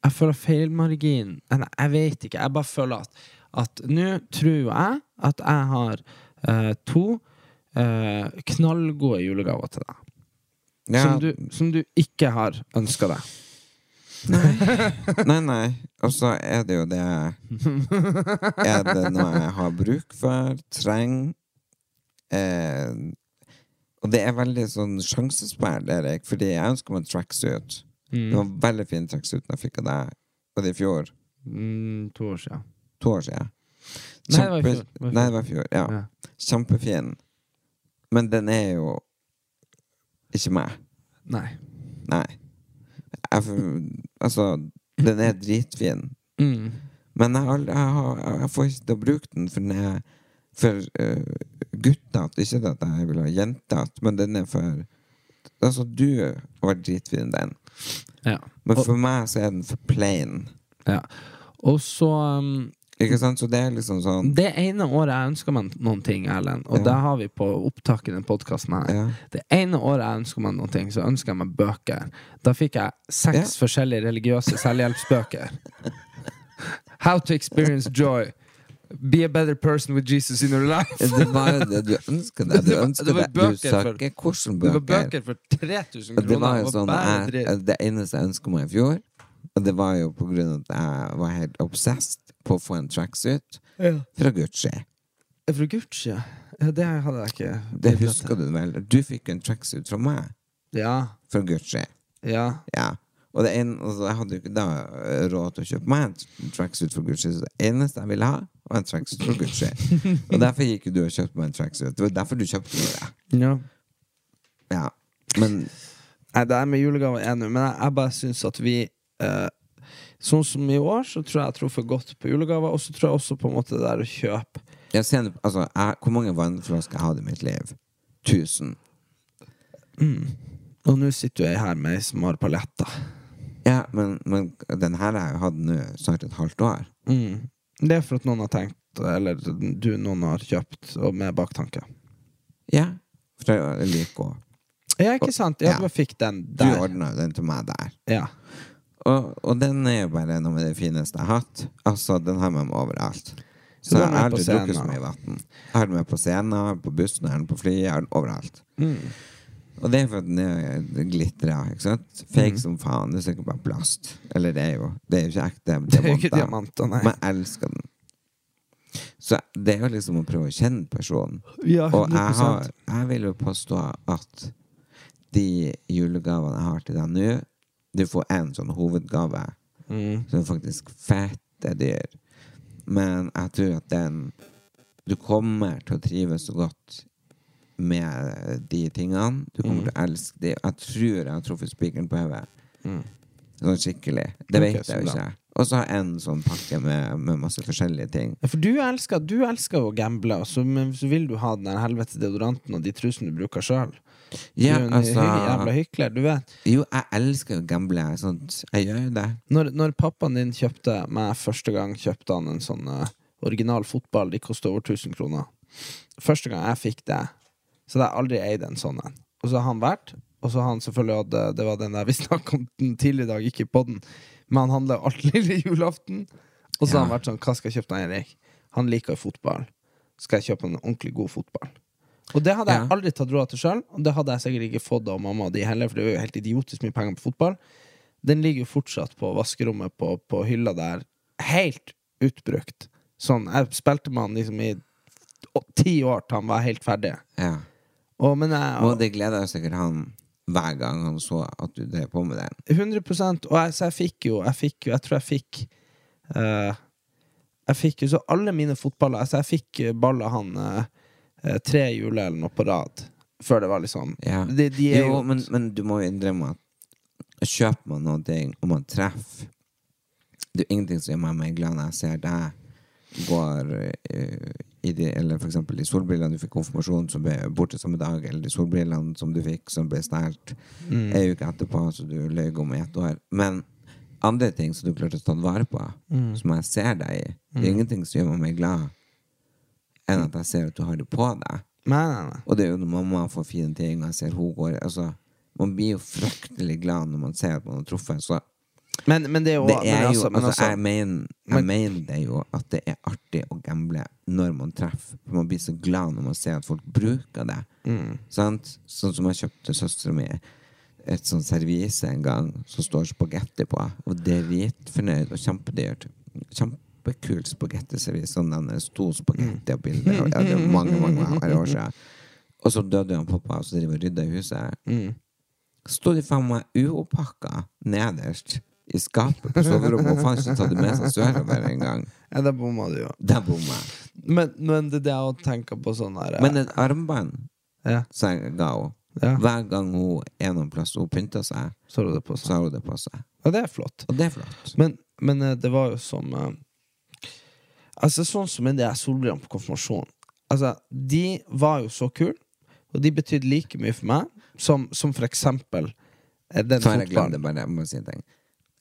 jeg føler feilmargin Nei, jeg vet ikke. Jeg bare føler at At nå tror jeg at jeg har uh, to uh, knallgode julegaver til deg. Ja, Som, du, som du ikke har ønska deg. Nei, nei. Og så er det jo det Er det noe jeg har bruk for, trenger eh, Og det er veldig sånn sjansespill, Erik, fordi jeg ønsker meg tracksuit. Mm. Det var veldig fin tracksuit jeg fikk av deg. Og det i fjor. Mm, to år siden. To år siden. Nei, det var i Kjempe- fjor. Det var i Nei, det var i fjor. Ja. Ja. Kjempefin. Men den er jo ikke meg. Nei. Nei. Jeg, altså, den er dritfin. Mm. Men jeg, jeg, har, jeg får ikke til å bruke den, for den er for uh, guttete. Ikke at jeg vil ha jentete, men den er for Altså, du var dritfin, den. Ja. Men Og- for meg så er den for plain. ja. Og så um, Ikke sant? Så det er liksom sånn Det ene året jeg ønska meg noen ting, Erlend, og Ja. det har vi på opptak i den podkasten her. Ja. Det ene året jeg ønska meg noen ting, så ønska jeg meg bøker. Da fikk jeg seks Ja. forskjellige religiøse selvhjelpsbøker. How to experience joy. Be a better person with Jesus in your life. Det var jo det du ønsket deg. Du ønsket deg bøker for- ikke Det var bøker. bøker for 3000 kroner. det var jo sånn jeg. Det eneste jeg ønska meg i fjor, og det var jo på grunn av at jeg var helt obsessed på å få en tracksuit fra Gucci. Fra Gucci? Ja, det hadde jeg ikke. Det husker du vel? Du fikk en tracksuit fra meg Ja. fra Gucci. Ja. Ja. Og det en, altså, jeg hadde jo ikke da eh, råd til å kjøpe meg en tracksuit for Gucci. Så det eneste jeg ville ha, var en tracksuit for Gucci. og derfor gikk jo du og kjøpte meg en tracksuit. Det var derfor du kjøpte meg det. ja. Ja. Men Nei, det er med julegaver enig, men jeg, jeg bare syns at vi eh, Sånn som i år, så tror jeg jeg tror for godt på julegaver. Og så tror jeg også på en måte det der å kjøpe jeg ser, altså, jeg, hvor mange vannflasker jeg hadde i mitt liv? Tusen. Og nå sitter jeg her med ei som har paletter. Ja, men, men den her har jeg hatt nå snart et halvt år. Mm. Det er for at noen har tenkt, eller du noen har kjøpt, og med baktanke. Ja. For jeg liker å Ja, ikke sant? Jeg Ja. fikk den der. Du ordna den til meg der. Ja. Og, og den er jo bare noe av det fineste jeg har hatt. Altså, den har med meg overalt. Så så jeg har aldri drukket så mye vann. Jeg har den med på scenen, på bussen, på flyet, overalt. Mm. Og det er for at den er glitrer, ikke sant? Fake Mm. som faen. Det er sikkert bare plast. Eller det er jo Det er jo ikke ekte Det er jo ikke diamanter. nei. Men jeg elsker den. Så det er jo liksom å prøve å kjenne personen. Ja, Og jeg, har, jeg vil jo påstå at de julegavene jeg har til deg nå Du får én sånn hovedgave Mm. som faktisk fette dyr. Men jeg tror at den Du kommer til å trives så godt med de tingene. Du kommer Mm. til å elske de. Jeg tror jeg har truffet spikeren på hodet. Sånn skikkelig. Det vet jeg jo ikke. Og så har jeg en sånn pakke med, med masse forskjellige ting. Ja, For du elsker, du elsker å gamble, så, men så vil du ha den der helvetes deodoranten og de trusene du bruker sjøl. Ja, du er en altså jævla hykler, du vet. Jo, jeg elsker å gamble. Sånt. Jeg gjør jo det. Når, når pappaen din kjøpte meg første gang, kjøpte han en sånn uh, original fotball. De koster over 1000 kroner. Første gang jeg fikk det, så det har aldri eid en sånn en. Og så har han vært, og så har han selvfølgelig hatt eh, Det var den der vi snakket om den tidligere i dag, ikke på den, men han handler alt lille julaften. Og så har han vært sånn Hva skal jeg kjøpe til Erik? Han liker jo fotball. Skal jeg kjøpe en ordentlig god fotball? Og det hadde jeg aldri tatt råd til sjøl, og det hadde jeg sikkert ikke fått av mamma og de heller, for det er jo helt idiotisk mye penger på fotball. Den ligger jo fortsatt på vaskerommet på, på hylla der, helt utbrukt. Sånn, jeg spilte med han liksom i ti år til han var helt ferdig. Ja. Og, men jeg, Og det gleder jo sikkert han hver gang han så at du drev på med det. 100 Og jeg, så jeg fikk jo Jeg fikk jo Jeg tror jeg fikk uh, Jeg fikk jo så alle mine fotballer Altså jeg fikk ball av han uh, tre juler eller noe på rad. Før det var liksom Ja. de, de Jo, jo men, men du må jo innrømme at kjøper man noe, og man treffer Det er jo ingenting som gjør meg mer glad når jeg ser deg går eh, i de, Eller eksempel de solbrillene du fikk konfirmasjon som ble borte samme dag, eller de solbrillene som du fikk som ble stjålet Mm. ei uke etterpå, så du løy om i ett år. Men andre ting som du klarte å ta vare på, Mm. som jeg ser deg i, det er ingenting som gjør meg mer glad enn at jeg ser at du har det på deg. Nei, nei, nei. Og det er jo når mamma får fine ting, og jeg ser hun går altså, Man blir jo fryktelig glad når man ser at man har truffet. Så Men, men det er jo det men altså, jo men altså, altså, Jeg mener jeg Men- mener det jo at det er artig å gamble når man treffer. For man blir så glad når man ser at folk bruker det. Mm. Sant? Sånn som jeg kjøpte søstera mi et sånn servise en gang som står spagetti på, og dritfornøyd og kjempedyrt. Kjempekult spagettiservis. Sånn den sto spagetti og bilder. Ja, det er mange, mange, mange år siden. Og så døde han pappa, og så driver og rydda i huset. Mm. Sto de faen meg uoppakka nederst i skapet på soverommet og faen ikke tatt det med seg sørover engang. ja, da bomma du jo. Da bomma jeg. Men, men det er det å tenke på sånn her Men et armbånd ja, som jeg ga henne Ja. Hver gang hun er noen plass hun pynter seg, så har hun det på så seg. har hun det på seg. Og det er flott. Og det er flott. Men, men eh, det var jo som eh, Altså sånn som med de her solbrillene på konfirmasjonen. Altså, de var jo så kule, og de betydde like mye for meg som, som for eksempel eh, den Så har jeg glemt det fotballen. bare. Jeg må si en ting.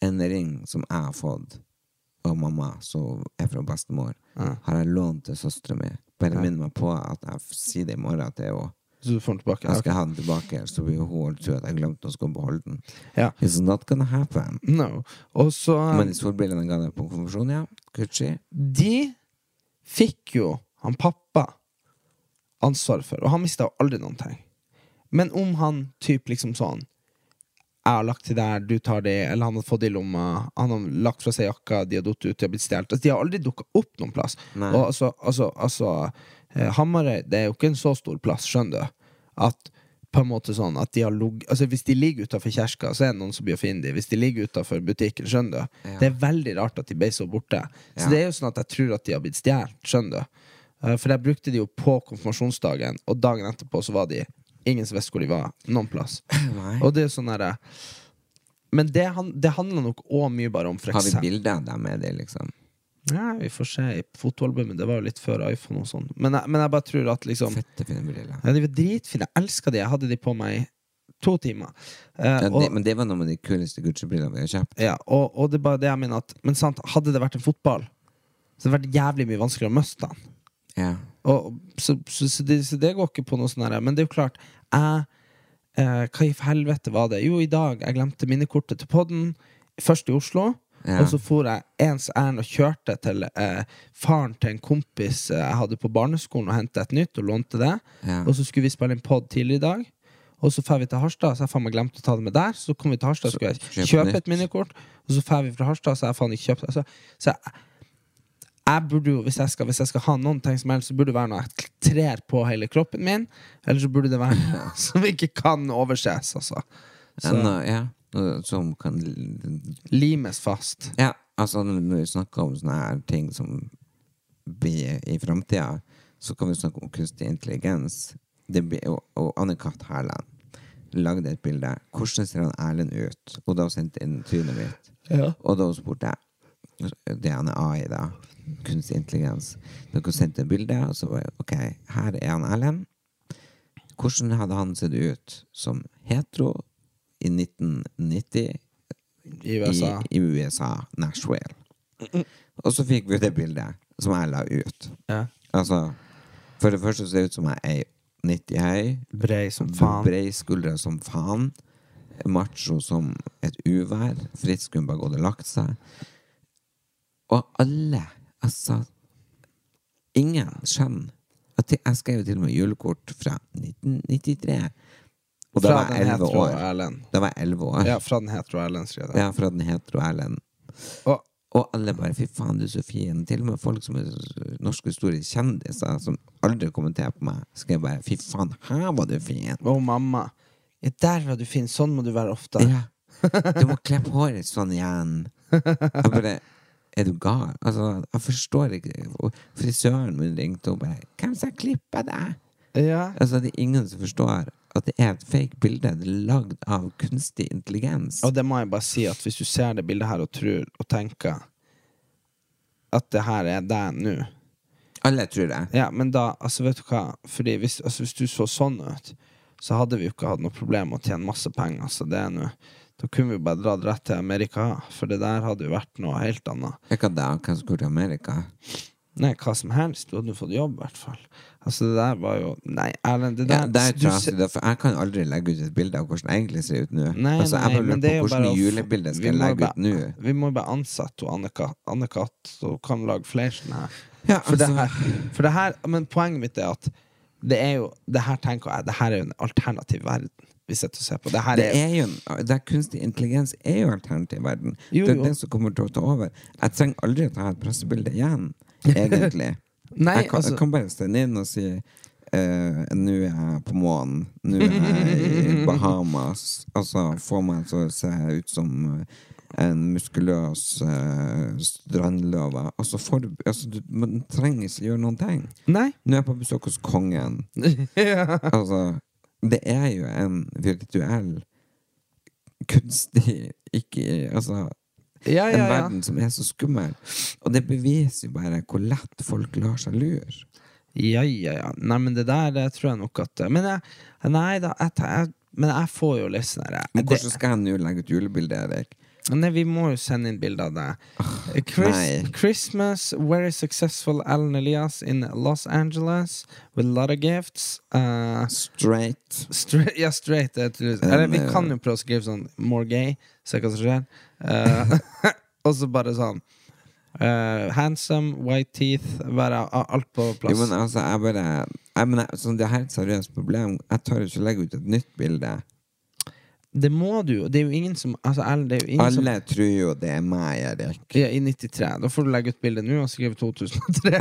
En ring som jeg har fått av mamma, som er fra bestemor, har jeg lånt til søstera mi. Bare minn meg på at jeg sier det i morgen er jo Så du får den tilbake? Jeg skal ha den tilbake, så blir hun tro at jeg glemte å skulle beholde den. Ja. It's not gonna happen. No. Også, um, Men de solbrillene ga deg på konfirmasjon, ja. Gucci. De fikk jo han pappa ansvar for, og han mista aldri noen ting. Men om han typ liksom sånn Jeg har lagt til der, du tar det, eller han har fått det i lomma, han har lagt fra seg jakka, de har datt ut, de har blitt stjålet. Altså, de har aldri dukka opp noen plass. Nei. Og altså, altså, altså eh, Hamarøy, det er jo ikke en så stor plass, skjønner du, at på en måte sånn at de har log Altså Hvis de ligger utafor kjerka, så er det noen som blir å finne dem. Hvis de ligger utafor butikken, skjønner du. Ja. Det er veldig rart at de ble så borte. Så Ja. det er jo sånn at jeg tror at de har blitt stjålet, skjønner du. Eh, For jeg brukte de jo på konfirmasjonsdagen, og dagen etterpå så var de ingen som visste hvor de var. Noen plass. Nei. Og det er sånn derre Men det, han, det handler nok òg mye bare om for Har vi eksempel bilder av deg med det, liksom? Nei, vi får se. I fotoalbumet, det var jo litt før iPhone og sånn. Men, jeg- men jeg bare tror at liksom Fette fine briller. Ja, de var dritfine. Jeg elska de. Jeg hadde de på meg i to timer. Eh, Ja, og, det, men det var noen av de kuleste Gucci-brillene vi har kjøpt. ja, og, og det er bare det jeg mener at Men sant, hadde det vært en fotball, så hadde det vært jævlig mye vanskeligere å miste den. Ja. Og, så, så, så, det, så det går ikke på noe sånn her. Men det er jo klart, jeg eh, Hva i helvete var det? Jo, i dag jeg glemte minnekortet til podden. Først i Oslo. Ja. Og så for jeg ens ærend og kjørte til eh, faren til en kompis eh, jeg hadde på barneskolen, og hente et nytt, og lånte det. Ja. Og så skulle vi spille en pod tidligere i dag. Og så drar vi til Harstad, så jeg faen meg glemte å ta det med der. Så kom vi til Harstad, Så skulle jeg kjøp kjøpe et minnekort. Og så drar vi fra Harstad, så jeg faen ikke kjøpt altså, Så jeg, jeg burde jo, hvis jeg, skal, hvis jeg skal ha noen ting som helst, så burde det være noe jeg trer på hele kroppen min. Eller så burde det være noe som ikke kan overses, altså. Så En, uh, ja, som kan limes fast. Ja, altså når vi snakker om sånne her ting som blir i framtida, så kan vi snakke om kunstig intelligens. Det blir, og, og Anne-Kat. Hærland lagde et bilde. Hvordan ser han Erlend ut? Og da sendte jeg inn trynet mitt. Ja. Og da spurte jeg Det han er AI, da. Kunstig intelligens. Dere sendte bilde, og så var jeg OK, her er han Erlend. Hvordan hadde han sett ut som hetero i 1990 I USA. i, i USA, Nashville. Og så fikk vi det bildet som jeg la ut. Ja. Altså, for det første ser det ut som jeg er 90 høy. Brei som faen. Brei skuldre som faen. Macho som et uvær. Fritz kunne bare gått og lagt seg. Og alle, altså Ingen skjønner at jeg- skrev til og med julekort fra 1993. Og da var jeg den 11 år. Da var jeg 11 år. Ja, fra den hetero Erlend, skrev jeg. Ja, fra den hetero Erlend. Og Og alle bare 'fy faen, du er så fin'. Til og med folk som er norske store kjendiser, som aldri kommenterer på meg, skrev bare 'fy faen, her var du fin'. Å, mamma. Ja, der var du fin. Sånn må du være ofte. Ja. Du må klippe håret sånn igjen. Jeg bare Er du gal? Altså, jeg forstår ikke Frisøren min ringte og bare 'Hvem skal klippe deg?' Ja. Altså, det er ingen som forstår at det er et fake bilde. Lagd av kunstig intelligens. Og det må jeg bare si, at hvis du ser det bildet her og tror og tenker at det her er deg nå Alle tror det. Ja, men da, altså, vet du hva? Fordi hvis, altså, hvis du så sånn ut, så hadde vi jo ikke hatt noe problem med å tjene masse penger. Så det er nå Da kunne vi jo bare dratt rett til Amerika, for det der hadde jo vært noe helt annet. Ikke da, som går til Amerika? Nei, hva som helst. Du hadde jo fått jobb, i hvert fall. Altså, det der var jo Nei, Erlend, det Ja, der der du altså, det- for jeg kan aldri legge ut et bilde av hvordan jeg egentlig ser ut nå. Nei, altså, jeg bare lurer er på hvordan julebildet julebilde skal jeg legge ut nå. Vi må jo bare ansette Anne-Kat, så hun kan lage flere sånne her. Ja, For, det altså- her, for det her Men poenget mitt er at det er jo Det her tenker jeg Det her er jo en alternativ verden, hvis sitter og ser på. Det her Det er, jo det kunstig intelligens er jo alternativ verden. Jo, Det er det som kommer til å ta over. Jeg trenger aldri å ta et pressebilde igjen, egentlig. Nei, jeg, kan, altså- jeg kan bare stå inn og si uh, Nå er jeg på månen. Nå er jeg i Bahamas. Altså, få meg til å se ut som eh, en muskuløs uh, strandløve. Altså, for, altså, du, man trenger ikke gjøre noen ting. Nei. Nå er jeg på besøk hos kongen. Altså, det er jo en virtuell kunstig ikke, Altså Ja, ja, en verden som er så skummel. Og det beviser jo bare hvor lett folk lar seg lure. Ja, ja, ja. Nei, men det der det tror jeg nok at Men jeg, nei da, jeg, jeg, men jeg får jo litt sånn Men det- hvordan skal jeg nå legge ut julebilde, Erik? Nei, vi må jo sende inn bilde av det. Chris, nei. Christmas, very successful Alan Elias in Los Angeles with a lot of gifts. Uh, Straight. straight, ja, straight. Det Eller vi kan jo prøve å skrive sånn more gay, se hva som skjer. Uh, og så bare sånn uh, handsome, white teeth, bare alt på plass. Jo, men altså, jeg bare jeg, men jeg, sånn, Det her er et seriøst problem. Jeg tør ikke legge ut et nytt bilde. Det må du jo. Det er jo ingen som Altså, det er jo ingen som Alle tror jo det er meg, Erik. Ja, I 93. Da får du legge ut bilde nå og skrive 2003.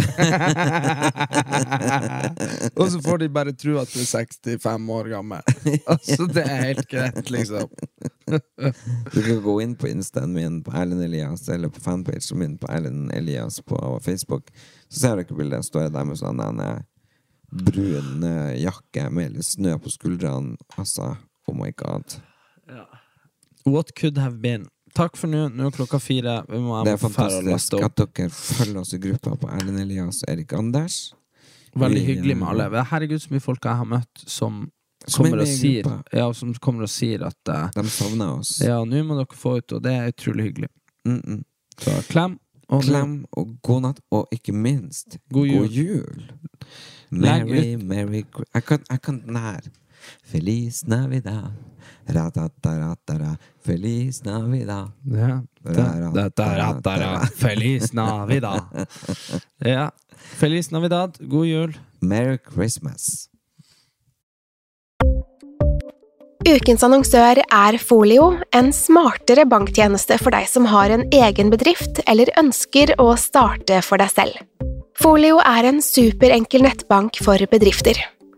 og så får de bare tro at du er 65 år gammel. Altså, det er helt greit, liksom. Du kan gå inn på instaen min på Erlend Elias, eller på fanpagen min på Erlend Elias på Facebook. Så ser dere bildet. Står jeg der med sånn en eh, brun jakke med litt snø på skuldrene. Altså, oh my god. What could have been. Takk for nå. Nå er klokka fire. Vi må Det er fantastisk at dere følger oss i gruppa på Erlend Elias og Erik Anders. Veldig Vi, hyggelig med eh, alle. Herregud, så mye folk jeg har møtt som Som er kommer og sier. Ja, som kommer og sier at uh, De savner oss. Ja, nå må dere få ut, og det er utrolig hyggelig. Mm -mm. Så klem. Og Klem og god natt, og ikke minst God jul. jul. Merry, merry Jeg kan, jeg kan den her. Feliz Navidad. Ratataratara. Feliz Navidad. Ja. Da. Feliz Navidad. Ja. Feliz Navidad. God jul. Merry Christmas. Ukens annonsør er Folio, en smartere banktjeneste for deg som har en egen bedrift eller ønsker å starte for deg selv. Folio er en superenkel nettbank for bedrifter.